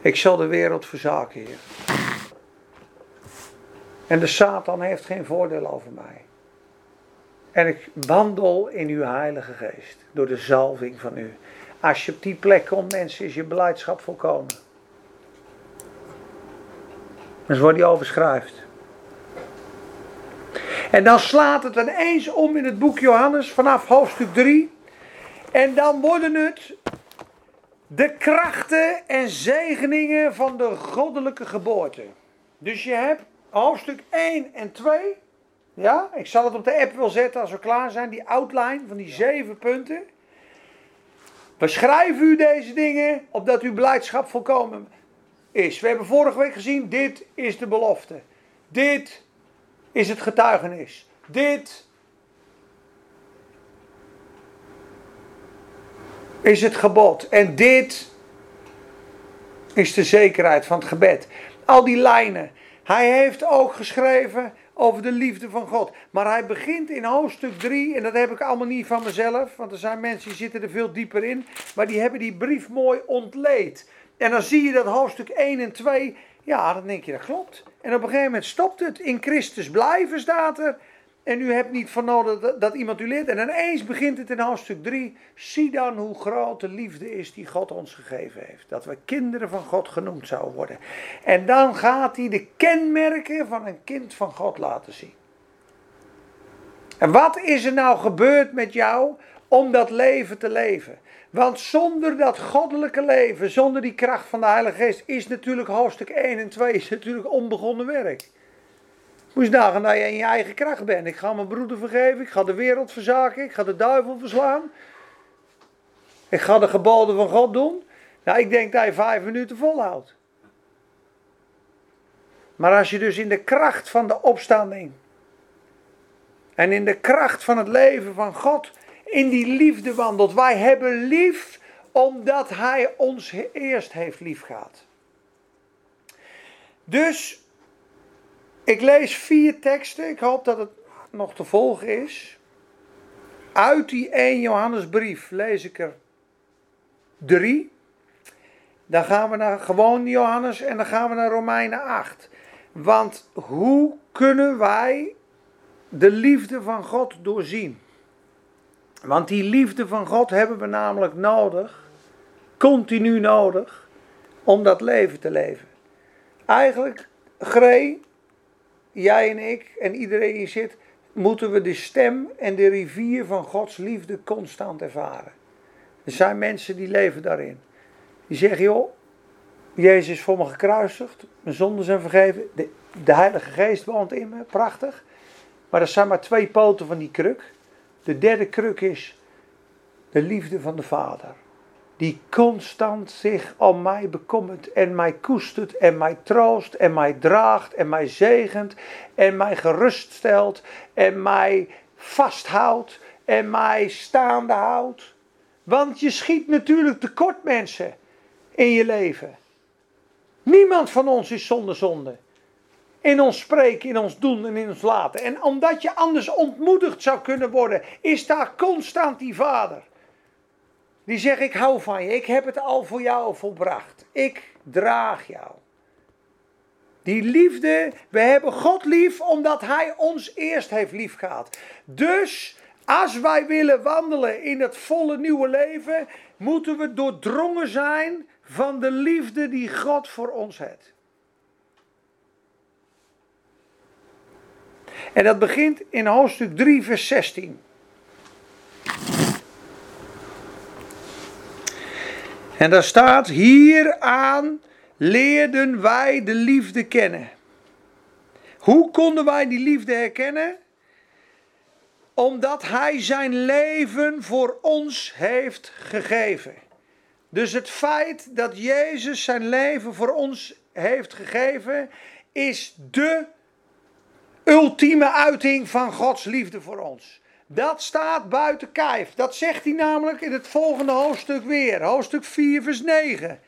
Ik zal de wereld verzaken, Heer. En de Satan heeft geen voordeel over mij. En ik wandel in uw Heilige Geest. Door de zalving van u. Als je op die plek komt, mensen, is je beleidschap volkomen. Is wat hij overschrijft. En dan slaat het ineens om in het boek Johannes vanaf hoofdstuk 3. En dan worden het de krachten en zegeningen van de goddelijke geboorte. Dus je hebt hoofdstuk 1 en 2. Ja, ik zal het op de app wel zetten als we klaar zijn. Die outline van die zeven punten. We schrijven u deze dingen opdat uw blijdschap volkomen is. We hebben vorige week gezien, dit is de belofte. Dit is het getuigenis. Dit is het gebod. En dit is de zekerheid van het gebed. Al die lijnen. Hij heeft ook geschreven over de liefde van God. Maar hij begint in hoofdstuk 3, en dat heb ik allemaal niet van mezelf, want er zijn mensen die zitten er veel dieper in, maar die hebben die brief mooi ontleed. En dan zie je dat hoofdstuk 1 en 2, ja, dan denk je dat klopt. En op een gegeven moment stopt het. In Christus blijven staat er. En u hebt niet van nodig dat, iemand u leert. En ineens begint het in hoofdstuk 3. Zie dan hoe groot de liefde is die God ons gegeven heeft. Dat we kinderen van God genoemd zouden worden. En dan gaat hij de kenmerken van een kind van God laten zien. En wat is er nou gebeurd met jou om dat leven te leven? Want zonder dat goddelijke leven, zonder die kracht van de Heilige Geest, is natuurlijk hoofdstuk 1 en 2 is natuurlijk onbegonnen werk. Moest nagaan dat je in je eigen kracht bent. Ik ga mijn broeder vergeven, ik ga de wereld verzaken, ik ga de duivel verslaan. Ik ga de geboden van God doen. Nou, ik denk dat je vijf minuten volhoudt. Maar als je dus in de kracht van de opstanding en in de kracht van het leven van God in die liefde wandelt. Wij hebben lief omdat Hij ons eerst heeft lief gehad. Dus ik lees vier teksten. Ik hoop dat het nog te volgen is. Uit die 1 Johannesbrief lees ik er drie. Dan gaan we naar gewoon Johannes en dan gaan we naar Romeinen 8. Want hoe kunnen wij de liefde van God doorzien? Want die liefde van God hebben we namelijk nodig, continu nodig, om dat leven te leven. Eigenlijk, Gree, jij en ik en iedereen die zit, moeten we de stem en de rivier van Gods liefde constant ervaren. Er zijn mensen die leven daarin. Die zeggen, joh, Jezus is voor me gekruisigd, mijn zonden zijn vergeven, de, de Heilige Geest woont in me, prachtig. Maar er zijn maar twee poten van die kruk. De derde kruk is de liefde van de Vader. Die constant zich om mij bekommert en mij koestert en mij troost en mij draagt en mij zegent en mij geruststelt en mij vasthoudt en mij staande houdt. Want je schiet natuurlijk tekort mensen in je leven. Niemand van ons is zonder zonde. In ons spreken, in ons doen en in ons laten. En omdat je anders ontmoedigd zou kunnen worden, is daar constant die vader. Die zegt: Ik hou van je, ik heb het al voor jou volbracht. Ik draag jou. Die liefde, we hebben God lief omdat Hij ons eerst heeft lief gehad. Dus als wij willen wandelen in het volle nieuwe leven, moeten we doordrongen zijn van de liefde die God voor ons heeft. En dat begint in hoofdstuk 3, vers 16. En daar staat: Hieraan leerden wij de liefde kennen. Hoe konden wij die liefde herkennen? Omdat Hij zijn leven voor ons heeft gegeven. Dus het feit dat Jezus zijn leven voor ons heeft gegeven, is de ultieme uiting van Gods liefde voor ons. Dat staat buiten kijf. Dat zegt hij namelijk in het volgende hoofdstuk weer. Hoofdstuk 4, vers 9.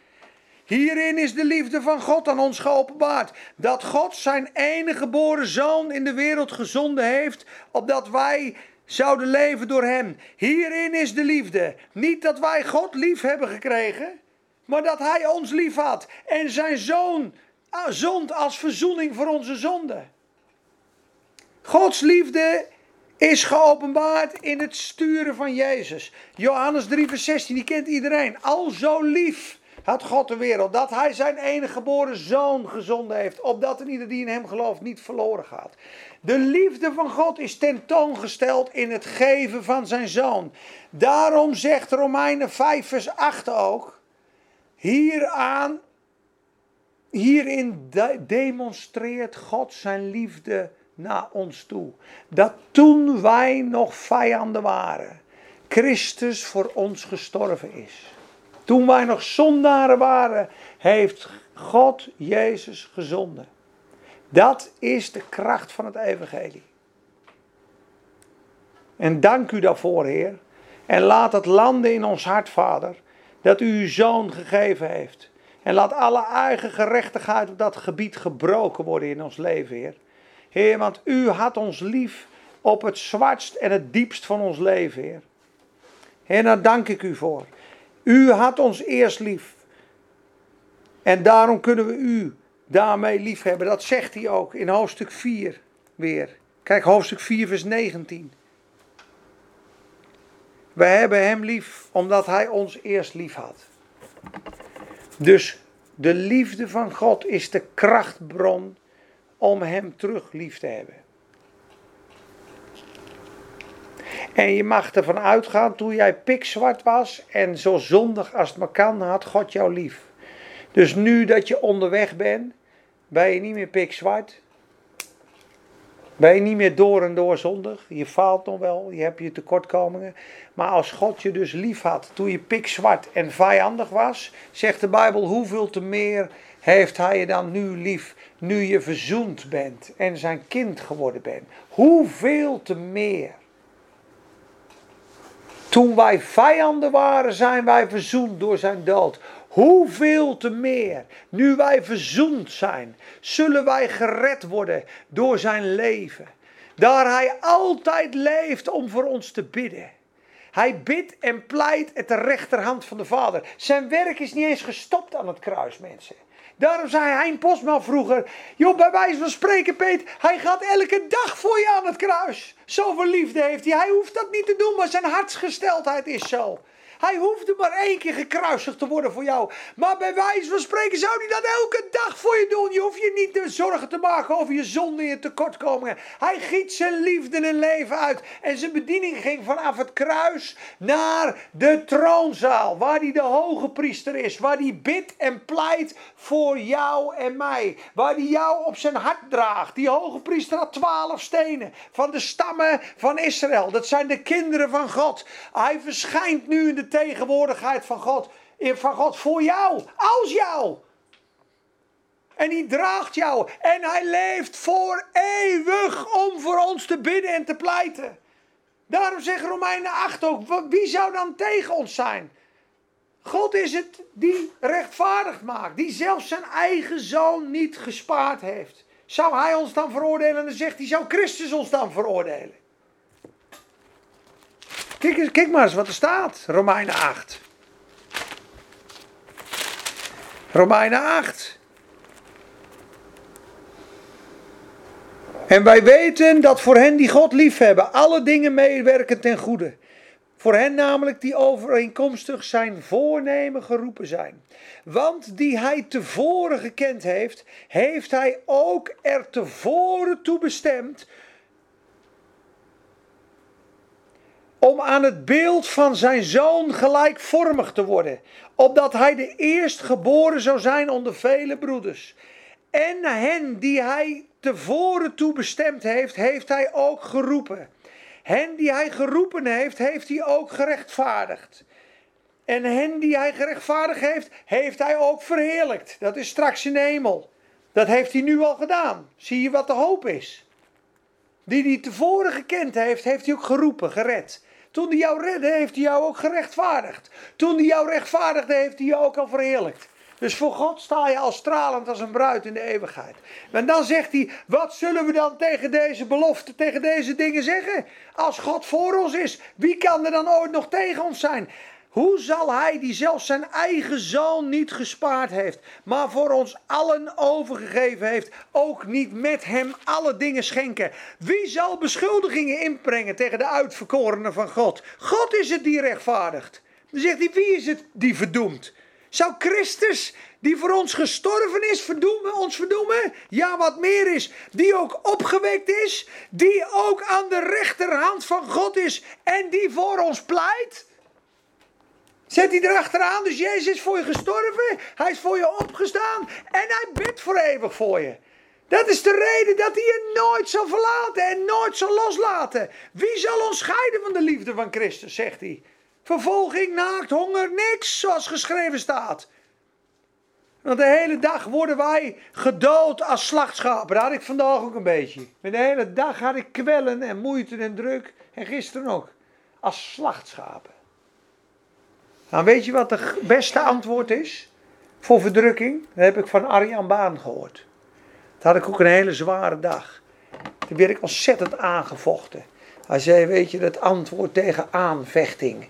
Hierin is de liefde van God aan ons geopenbaard. Dat God zijn enige geboren zoon in de wereld gezonden heeft, opdat wij zouden leven door hem. Hierin is de liefde. Niet dat wij God lief hebben gekregen, maar dat hij ons lief had en zijn zoon ah, zond als verzoening voor onze zonden. Gods liefde is geopenbaard in het sturen van Jezus. Johannes 3, vers 16, die kent iedereen. Al zo lief had God de wereld, dat hij zijn enige geboren zoon gezonden heeft, opdat een ieder die in hem gelooft niet verloren gaat. De liefde van God is tentoongesteld in het geven van zijn zoon. Daarom zegt Romeinen 5, vers 8 ook, hieraan, hierin demonstreert God zijn liefde naar ons toe. Dat toen wij nog vijanden waren, Christus voor ons gestorven is. Toen wij nog zondaren waren, heeft God Jezus gezonden. Dat is de kracht van het evangelie. En dank u daarvoor, Heer. En laat het landen in ons hart, Vader, dat u uw zoon gegeven heeft. En laat alle eigen gerechtigheid op dat gebied gebroken worden in ons leven, Heer. Heer, want u had ons lief op het zwartst en het diepst van ons leven, Heer. Heer, daar dank ik u voor. U had ons eerst lief. En daarom kunnen we u daarmee lief hebben. Dat zegt hij ook in hoofdstuk 4 weer. Kijk, hoofdstuk 4, vers 19. We hebben hem lief omdat hij ons eerst lief had. Dus de liefde van God is de krachtbron om hem terug lief te hebben. En je mag ervan uitgaan, toen jij pikzwart was en zo zondig als het maar kan, had God jou lief. Dus nu dat je onderweg bent, ben je niet meer pikzwart. Ben je niet meer door en door zondig. Je faalt nog wel, je hebt je tekortkomingen. Maar als God je dus lief had toen je pikzwart en vijandig was, zegt de Bijbel, hoeveel te meer heeft hij je dan nu lief, nu je verzoend bent en zijn kind geworden bent. Hoeveel te meer. Toen wij vijanden waren, zijn wij verzoend door zijn dood. Hoeveel te meer, nu wij verzoend zijn, zullen wij gered worden door zijn leven. Daar hij altijd leeft om voor ons te bidden. Hij bidt en pleit at de rechterhand van de Vader. Zijn werk is niet eens gestopt aan het kruis, mensen. Daarom zei Hein Postma vroeger: Joh, bij wijze van spreken, Peet, hij gaat elke dag voor je aan het kruis. Zoveel liefde heeft hij. Hij hoeft dat niet te doen, maar zijn hartsgesteldheid is zo. Hij hoefde maar één keer gekruisigd te worden voor jou. Maar bij wijze van spreken zou hij dat elke dag voor je doen. Je hoeft je niet te zorgen te maken over je zonde en je tekortkomingen. Hij giet zijn liefde en leven uit. En zijn bediening ging vanaf het kruis naar de troonzaal. Waar hij de hoge priester is. Waar hij bidt en pleit voor jou en mij. Waar hij jou op zijn hart draagt. Die hoge priester had twaalf stenen van de stammen van Israël. Dat zijn de kinderen van God. Hij verschijnt nu in de tegenwoordigheid van God. Van God voor jou, als jou. En hij draagt jou. En hij leeft voor eeuwig om voor ons te bidden en te pleiten. Daarom zegt Romeinen 8 ook: wie zou dan tegen ons zijn? God is het die rechtvaardig maakt, die zelfs zijn eigen zoon niet gespaard heeft. Zou hij ons dan veroordelen? En dan zegt hij: zou Christus ons dan veroordelen? Kijk, kijk maar eens wat er staat, Romeinen 8. Romeinen 8. En wij weten dat voor hen die God liefhebben, alle dingen meewerken ten goede. Voor hen namelijk die overeenkomstig zijn voornemen geroepen zijn. Want die hij tevoren gekend heeft, heeft hij ook er tevoren toe bestemd om aan het beeld van zijn zoon gelijkvormig te worden, opdat hij de eerstgeboren zou zijn onder vele broeders. En hen die hij tevoren toe bestemd heeft, heeft hij ook geroepen. Hen die hij geroepen heeft, heeft hij ook gerechtvaardigd. En hen die hij gerechtvaardigd heeft, heeft hij ook verheerlijkt. Dat is straks in de hemel. Dat heeft hij nu al gedaan. Zie je wat de hoop is? Die hij tevoren gekend heeft, heeft hij ook geroepen, gered. Toen hij jou redde, heeft hij jou ook gerechtvaardigd. Toen hij jou rechtvaardigde, heeft hij jou ook al verheerlijkt. Dus voor God sta je al stralend als een bruid in de eeuwigheid. En dan zegt hij, wat zullen we dan tegen deze belofte, tegen deze dingen zeggen? Als God voor ons is, wie kan er dan ooit nog tegen ons zijn? Hoe zal hij die zelfs zijn eigen zoon niet gespaard heeft, maar voor ons allen overgegeven heeft, ook niet met hem alle dingen schenken? Wie zal beschuldigingen inbrengen tegen de uitverkorenen van God? God is het die rechtvaardigt. Dan zegt hij, wie is het die verdoemt? Zou Christus, die voor ons gestorven is, verdoemen, ons verdoemen? Ja, wat meer is, die ook opgewekt is, die ook aan de rechterhand van God is en die voor ons pleit? Zet hij erachteraan, dus Jezus is voor je gestorven, hij is voor je opgestaan en hij bidt voor eeuwig voor je. Dat is de reden dat hij je nooit zal verlaten en nooit zal loslaten. Wie zal ons scheiden van de liefde van Christus, zegt hij. Vervolging, naakt, honger, niks, zoals geschreven staat. Want de hele dag worden wij gedood als slachtschapen. Dat had ik vandaag ook een beetje. De hele dag had ik kwellen en moeite en druk. En gisteren ook. Als slachtschapen. Nou, weet je wat het beste antwoord is? Voor verdrukking? Dat heb ik van Arjan Baan gehoord. Dat had ik ook een hele zware dag. Toen werd ik ontzettend aangevochten. Hij zei, weet je, het antwoord tegen aanvechting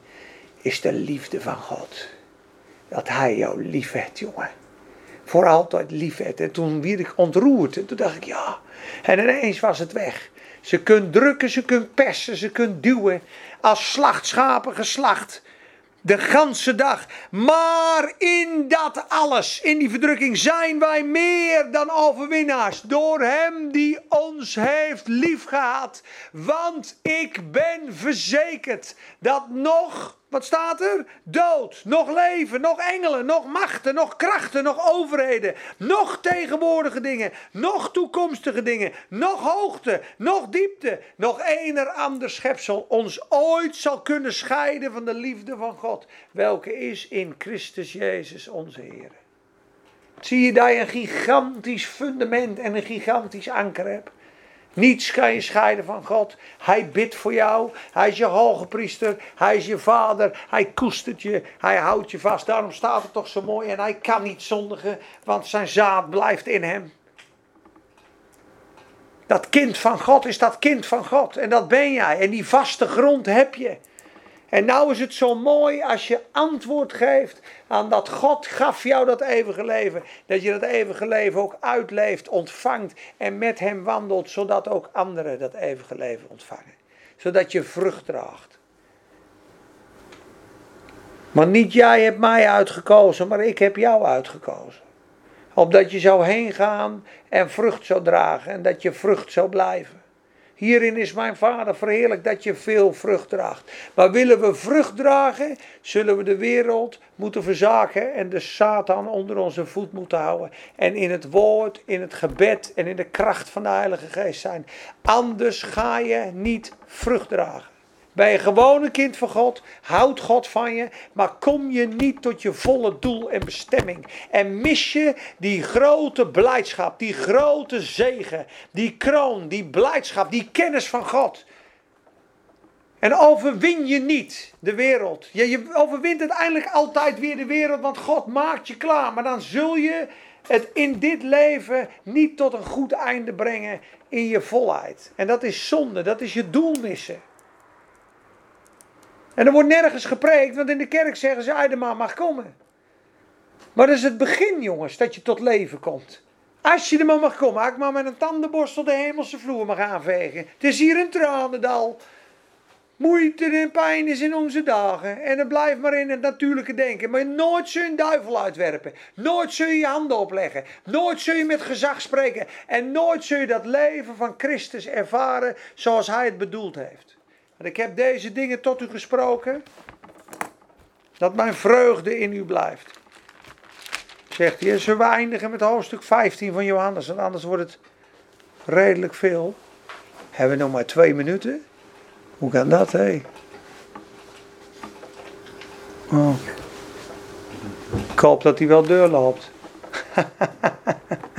is de liefde van God. Dat hij jou lief heeft, jongen. Voor altijd lief. En toen werd ik ontroerd. En toen dacht ik, ja. En ineens was het weg. Ze kunt drukken, ze kunt persen, ze kunt duwen. Als slachtschapen geslacht. De ganse dag. Maar in dat alles, in die verdrukking, zijn wij meer dan overwinnaars. Door Hem die ons heeft liefgehad. Want ik ben verzekerd dat nog wat staat er? Dood, nog leven, nog engelen, nog machten, nog krachten, nog overheden, nog tegenwoordige dingen, nog toekomstige dingen, nog hoogte, nog diepte, nog ener ander schepsel ons ooit zal kunnen scheiden van de liefde van God, welke is in Christus Jezus onze Heer. Zie je daar een gigantisch fundament en een gigantisch anker hebt? Niets kan je scheiden van God. Hij bidt voor jou. Hij is je hoge priester. Hij is je vader. Hij koestert je. Hij houdt je vast. Daarom staat het toch zo mooi. En hij kan niet zondigen, want zijn zaad blijft in hem. Dat kind van God is dat kind van God. En dat ben jij. En die vaste grond heb je. En nou is het zo mooi als je antwoord geeft aan dat God gaf jou dat eeuwige leven. Dat je dat eeuwige leven ook uitleeft, ontvangt en met hem wandelt, zodat ook anderen dat eeuwige leven ontvangen. Zodat je vrucht draagt. Maar niet jij hebt mij uitgekozen, maar ik heb jou uitgekozen. Opdat je zou heen gaan en vrucht zou dragen en dat je vrucht zou blijven. Hierin is mijn Vader verheerlijk dat je veel vrucht draagt. Maar willen we vrucht dragen, zullen we de wereld moeten verzaken en de Satan onder onze voet moeten houden. En in het woord, in het gebed en in de kracht van de Heilige Geest zijn. Anders ga je niet vrucht dragen. Gewoon een kind van God, houdt God van je, maar kom je niet tot je volle doel en bestemming. En mis je die grote blijdschap, die grote zegen, die kroon, die blijdschap, die kennis van God. En overwin je niet de wereld. Je, je overwint uiteindelijk altijd weer de wereld, want God maakt je klaar. Maar dan zul je het in dit leven niet tot een goed einde brengen in je volheid. En dat is zonde, dat is je doel missen. En er wordt nergens gepreekt, want in de kerk zeggen ze, de man mag komen. Maar dat is het begin, jongens, dat je tot leven komt. Als je er maar mag komen, als ik maar met een tandenborstel de hemelse vloer mag aanvegen. Het is hier een tranendal. Moeite en pijn is in onze dagen. En dan blijf maar in het natuurlijke denken. Maar nooit zul je een duivel uitwerpen. Nooit zul je je handen opleggen. Nooit zul je met gezag spreken. En nooit zul je dat leven van Christus ervaren zoals hij het bedoeld heeft. En ik heb deze dingen tot u gesproken, dat mijn vreugde in u blijft. Zegt hij, zullen we eindigen met hoofdstuk 15 van Johannes, want anders wordt het redelijk veel. Hebben we nog maar twee minuten? Hoe kan dat, hé? Oh. Ik hoop dat hij wel deur loopt.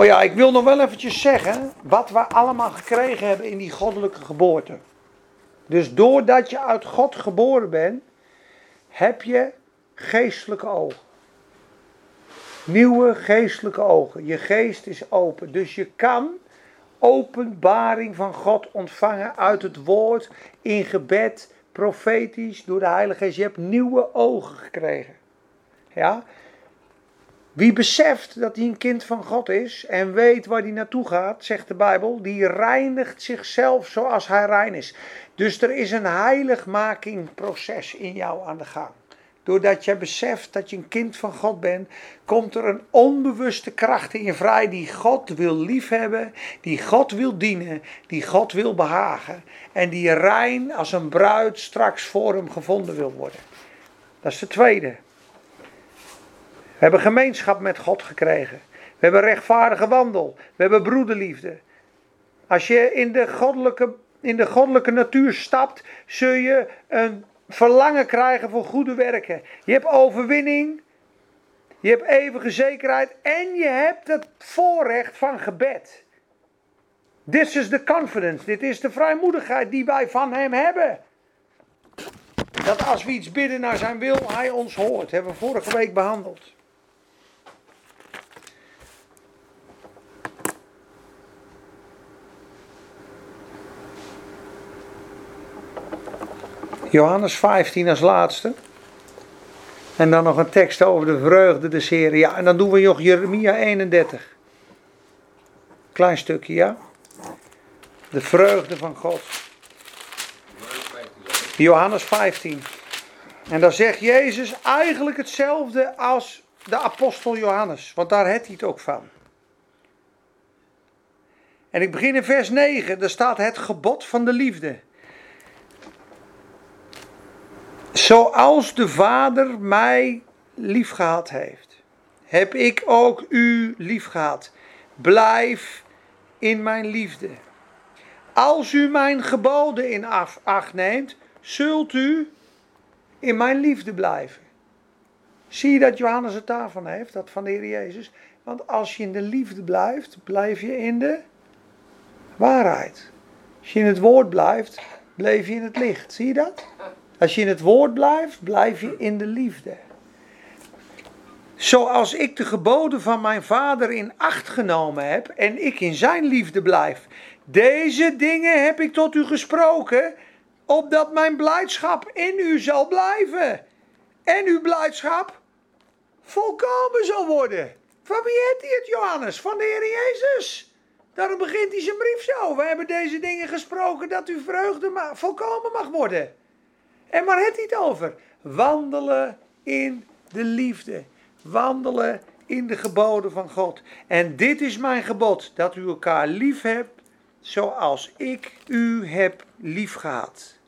Oh ja, ik wil nog wel eventjes zeggen wat we allemaal gekregen hebben in die goddelijke geboorte. Dus doordat je uit God geboren bent, heb je geestelijke ogen. Nieuwe geestelijke ogen. Je geest is open. Dus je kan openbaring van God ontvangen uit het woord, in gebed, profetisch, door de Heilige Geest. Je hebt nieuwe ogen gekregen. Ja, wie beseft dat hij een kind van God is en weet waar hij naartoe gaat, zegt de Bijbel, die reinigt zichzelf zoals hij rein is. Dus er is een heiligmakingproces in jou aan de gang. Doordat je beseft dat je een kind van God bent, komt er een onbewuste kracht in je vrij die God wil liefhebben, die God wil dienen, die God wil behagen. En die rein als een bruid straks voor hem gevonden wil worden. Dat is de tweede. We hebben gemeenschap met God gekregen. We hebben rechtvaardige wandel. We hebben broederliefde. Als je in de goddelijke, in de goddelijke natuur stapt, zul je een verlangen krijgen voor goede werken. Je hebt overwinning. Je hebt eeuwige zekerheid. En je hebt het voorrecht van gebed. This is the confidence. Dit is de vrijmoedigheid die wij van hem hebben. Dat als we iets bidden naar zijn wil, hij ons hoort. Hebben we vorige week behandeld. Johannes 15 als laatste. En dan nog een tekst over de vreugde des Heren. Ja, en dan doen we nog Jeremia 31. Klein stukje, ja. De vreugde van God. Johannes 15. En dan zegt Jezus eigenlijk hetzelfde als de apostel Johannes. Want daar heeft hij het ook van. En ik begin in vers 9. Daar staat het gebod van de liefde. Zoals de Vader mij liefgehad heeft, heb ik ook u liefgehad. Blijf in mijn liefde. Als u mijn geboden in acht neemt, zult u in mijn liefde blijven. Zie je dat Johannes het daarvan heeft, dat van de Heer Jezus? Want als je in de liefde blijft, blijf je in de waarheid. Als je in het woord blijft, blijf je in het licht. Zie je dat? Als je in het woord blijft, blijf je in de liefde. Zoals ik de geboden van mijn vader in acht genomen heb en ik in zijn liefde blijf. Deze dingen heb ik tot u gesproken, opdat mijn blijdschap in u zal blijven. En uw blijdschap volkomen zal worden. Van wie heeft hij het, Johannes? Van de Heer Jezus. Daarom begint hij zijn brief zo. We hebben deze dingen gesproken dat uw vreugde volkomen mag worden. En hij het over? Wandelen in de liefde. Wandelen in de geboden van God. En dit is mijn gebod, dat u elkaar lief hebt zoals ik u heb lief gehad.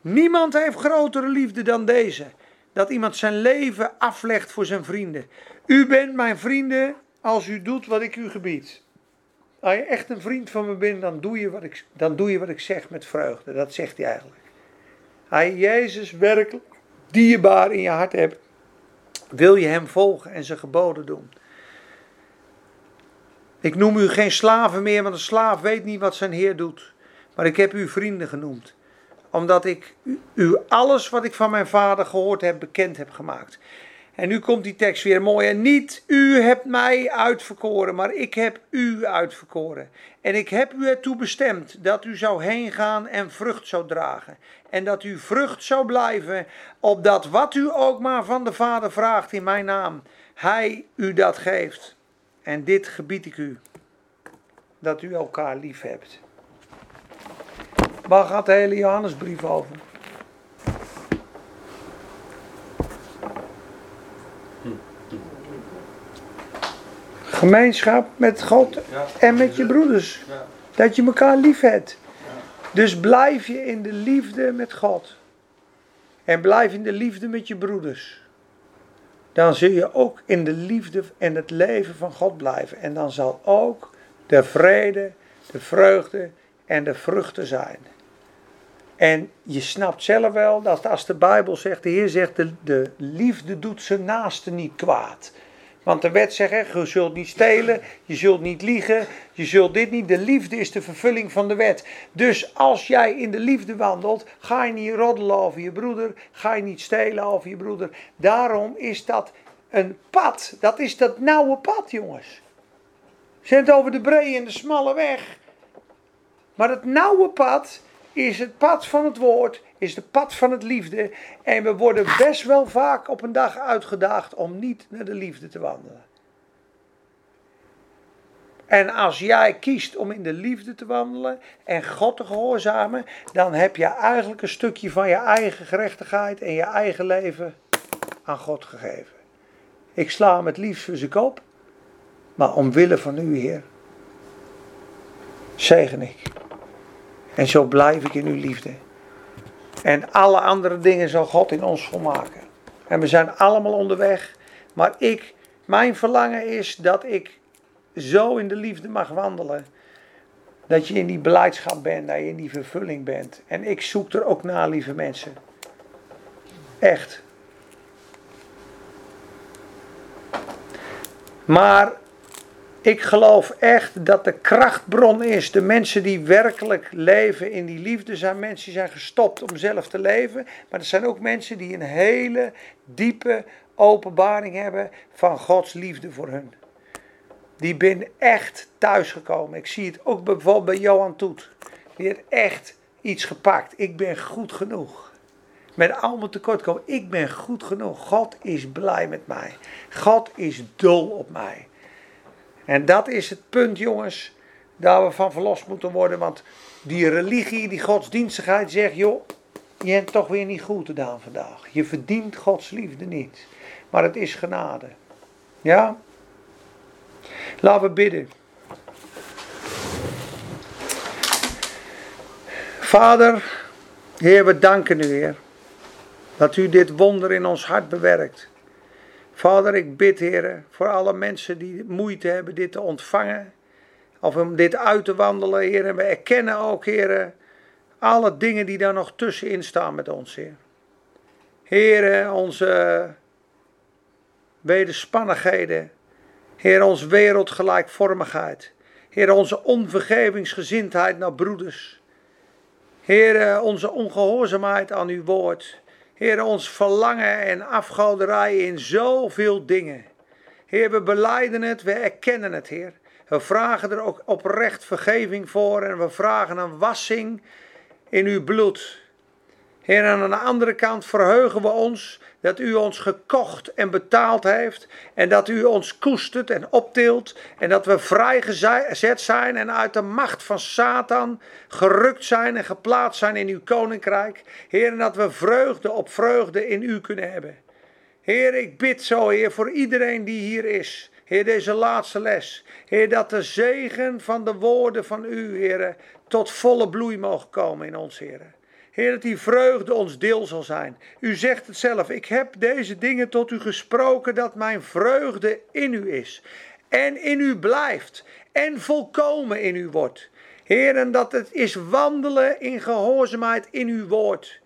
Niemand heeft grotere liefde dan deze, dat iemand zijn leven aflegt voor zijn vrienden. U bent mijn vrienden als u doet wat ik u gebied. Als je echt een vriend van me bent, dan doe je wat ik, dan doe je wat ik zeg met vreugde. Dat zegt hij eigenlijk. Je Jezus werkelijk dierbaar in je hart hebt, wil je hem volgen en zijn geboden doen. Ik noem u geen slaven meer, want een slaaf weet niet wat zijn heer doet. Maar ik heb u vrienden genoemd, omdat ik u alles wat ik van mijn vader gehoord heb bekend heb gemaakt. En nu komt die tekst weer mooi. En niet u hebt mij uitverkoren, maar ik heb u uitverkoren. En ik heb u ertoe bestemd dat u zou heen gaan en vrucht zou dragen. En dat u vrucht zou blijven, opdat wat u ook maar van de Vader vraagt in mijn naam, hij u dat geeft. En dit gebied ik u, dat u elkaar lief hebt. Waar gaat de hele Johannesbrief over? Gemeenschap met God en met je broeders. Dat je elkaar lief hebt. Dus blijf je in de liefde met God. En blijf in de liefde met je broeders. Dan zul je ook in de liefde en het leven van God blijven. En dan zal ook de vrede, de vreugde en de vruchten zijn. En je snapt zelf wel dat als de Bijbel zegt, de Heer zegt, de, de liefde doet zijn naaste niet kwaad. Want de wet zegt, je zult niet stelen, je zult niet liegen, je zult dit niet. De liefde is de vervulling van de wet. Dus als jij in de liefde wandelt, ga je niet roddelen over je broeder, ga je niet stelen over je broeder. Daarom is dat een pad, dat is dat nauwe pad, jongens. Ze het over de brede en de smalle weg. Maar het nauwe pad is het pad van het woord, is het pad van het liefde. En we worden best wel vaak op een dag uitgedaagd om niet naar de liefde te wandelen. En als jij kiest om in de liefde te wandelen en God te gehoorzamen, dan heb je eigenlijk een stukje van je eigen gerechtigheid en je eigen leven aan God gegeven. Ik sla hem het liefst voor zijn kop, maar omwille van u, Heer, zegen ik. En zo blijf ik in uw liefde. En alle andere dingen zal God in ons volmaken. En we zijn allemaal onderweg. Maar ik, mijn verlangen is dat ik zo in de liefde mag wandelen. Dat je in die beleidschap bent, dat je in die vervulling bent. En ik zoek er ook naar, lieve mensen. Echt. Maar ik geloof echt dat de krachtbron is. De mensen die werkelijk leven in die liefde zijn mensen die zijn gestopt om zelf te leven. Maar er zijn ook mensen die een hele diepe openbaring hebben van Gods liefde voor hun. Die ben echt thuisgekomen. Ik zie het ook bijvoorbeeld bij Johan Toet. Die heeft echt iets gepakt. Ik ben goed genoeg. Met al mijn tekortkomen. Ik ben goed genoeg. God is blij met mij. God is dol op mij. En dat is het punt, jongens, daar we van verlost moeten worden. Want die religie, die godsdienstigheid zegt, joh, je hebt toch weer niet goed gedaan vandaag. Je verdient Gods liefde niet. Maar het is genade. Ja? Laten we bidden. Vader, Heer, we danken u, Heer, dat u dit wonder in ons hart bewerkt. Vader, ik bid, Heer, voor alle mensen die moeite hebben dit te ontvangen. Of om dit uit te wandelen, Heer. En we erkennen ook, Heer, alle dingen die daar nog tussenin staan met ons, Heer. Heer, onze wederspannigheden. Heer, onze wereldgelijkvormigheid. Heer, onze onvergevingsgezindheid naar broeders. Heer, onze ongehoorzaamheid aan uw woord. Heer, ons verlangen en afgoderij in zoveel dingen. Heer, we beleiden het, we erkennen het, Heer. We vragen er ook oprecht vergeving voor en we vragen een wassing in uw bloed. Heer, aan de andere kant verheugen we ons dat u ons gekocht en betaald heeft. En dat u ons koestert en optilt. En dat we vrijgezet zijn en uit de macht van Satan gerukt zijn en geplaatst zijn in uw koninkrijk. Heer, en dat we vreugde op vreugde in u kunnen hebben. Heer, ik bid zo, Heer, voor iedereen die hier is. Heer, deze laatste les. Heer, dat de zegen van de woorden van u, Heer, tot volle bloei mogen komen in ons, Heer. Heer, dat die vreugde ons deel zal zijn. U zegt het zelf, ik heb deze dingen tot u gesproken, dat mijn vreugde in u is. En in u blijft. En volkomen in u wordt. Heer, en dat het is wandelen in gehoorzaamheid in uw woord.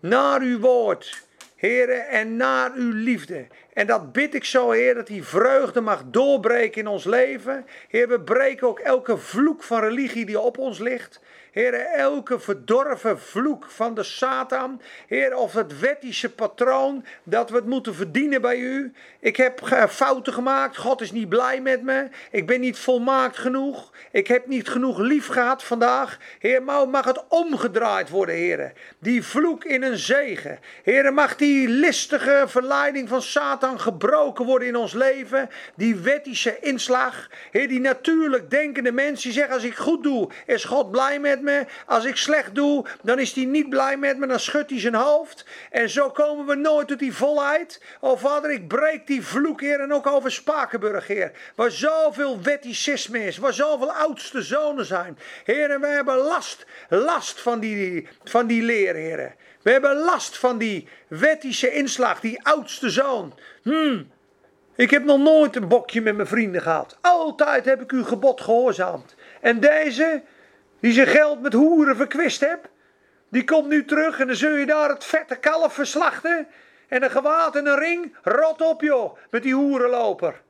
Naar uw woord. Heer, en naar uw liefde. En dat bid ik zo, Heer, dat die vreugde mag doorbreken in ons leven. Heer, we breken ook elke vloek van religie die op ons ligt. Heer, elke verdorven vloek van de Satan. Heer, of het wettische patroon dat we het moeten verdienen bij u. Ik heb fouten gemaakt. God is niet blij met me. Ik ben niet volmaakt genoeg. Ik heb niet genoeg lief gehad vandaag. Heer, mag het omgedraaid worden, Heer. Die vloek in een zegen. Heer, mag die listige verleiding van Satan gebroken worden in ons leven. Die wettische inslag. Heer, die natuurlijk denkende mensen die zeggen: als ik goed doe, is God blij met me. Als ik slecht doe, dan is hij niet blij met me. Dan schudt hij zijn hoofd. En zo komen we nooit tot die volheid. Oh vader, ik breek die vloek, Heer. En ook over Spakenburg, Heer. Waar zoveel wetticisme is. Waar zoveel oudste zonen zijn. Heer, en we hebben last, last van die, van die leer, Heer. We hebben last van die wettische inslag, die oudste zoon. Hmm. Ik heb nog nooit een bokje met mijn vrienden gehad. Altijd heb ik uw gebod gehoorzaamd. En deze, die zijn geld met hoeren verkwist hebt, die komt nu terug en dan zul je daar het vette kalf verslachten. En een gewaad en een ring, rot op joh, met die hoerenloper.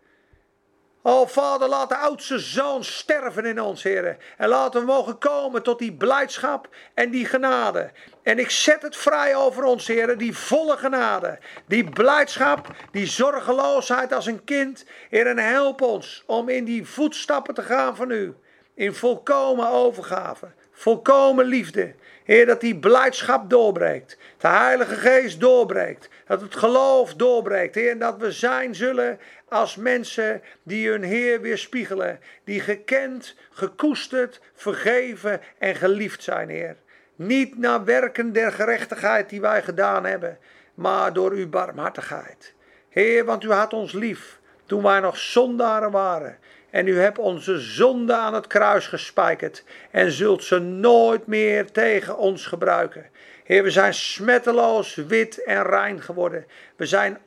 O vader, laat de oudste zoon sterven in ons, heren. En laten we mogen komen tot die blijdschap en die genade. En ik zet het vrij over ons, heren, die volle genade. Die blijdschap, die zorgeloosheid als een kind. Heren, help ons om in die voetstappen te gaan van u in volkomen overgave, volkomen liefde. Heer, dat die blijdschap doorbreekt, de Heilige Geest doorbreekt, dat het geloof doorbreekt. Heer, en dat we zijn zullen als mensen die hun Heer weerspiegelen, die gekend, gekoesterd, vergeven en geliefd zijn, Heer. Niet naar werken der gerechtigheid die wij gedaan hebben, maar door uw barmhartigheid. Heer, want u had ons lief toen wij nog zondaren waren. En u hebt onze zonde aan het kruis gespijkerd en zult ze nooit meer tegen ons gebruiken. Heer, we zijn smetteloos, wit en rein geworden. We zijn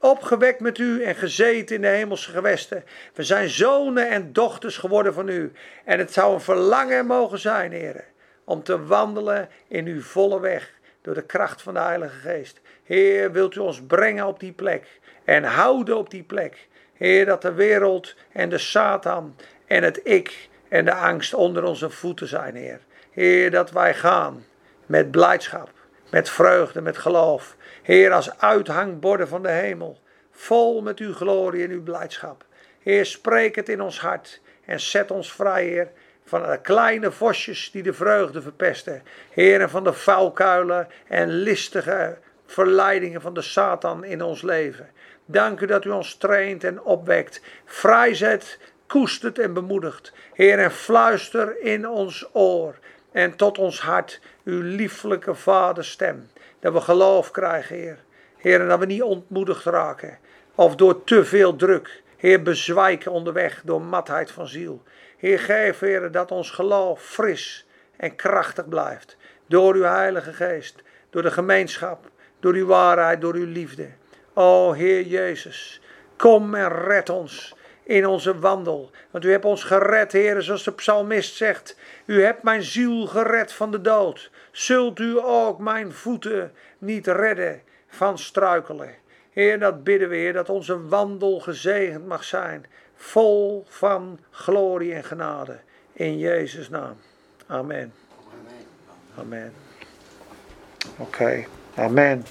opgewekt met u en gezeten in de hemelse gewesten. We zijn zonen en dochters geworden van u. En het zou een verlangen mogen zijn, Heer, om te wandelen in uw volle weg door de kracht van de Heilige Geest. Heer, wilt u ons brengen op die plek en houden op die plek. Heer, dat de wereld en de Satan en het ik en de angst onder onze voeten zijn, Heer. Heer, dat wij gaan met blijdschap, met vreugde, met geloof. Heer, als uithangborden van de hemel, vol met uw glorie en uw blijdschap. Heer, spreek het in ons hart en zet ons vrij, Heer, van de kleine vosjes die de vreugde verpesten. Heer, van de vuilkuilen en listige verleidingen van de Satan in ons leven. Dank u dat u ons traint en opwekt, vrijzet, koestert en bemoedigt. Heer, en fluister in ons oor en tot ons hart uw lieflijke vaderstem. Dat we geloof krijgen, Heer. Heer, en dat we niet ontmoedigd raken of door te veel druk. Heer, bezwijken onderweg door matheid van ziel. Heer, geef, Heer, dat ons geloof fris en krachtig blijft. Door uw Heilige Geest, door de gemeenschap, door uw waarheid, door uw liefde. O Heer Jezus, kom en red ons in onze wandel. Want u hebt ons gered, Heer, zoals de psalmist zegt. U hebt mijn ziel gered van de dood. Zult u ook mijn voeten niet redden van struikelen. Heer, dat bidden we, Heer, dat onze wandel gezegend mag zijn. Vol van glorie en genade. In Jezus' naam. Amen. Amen. Oké. Amen.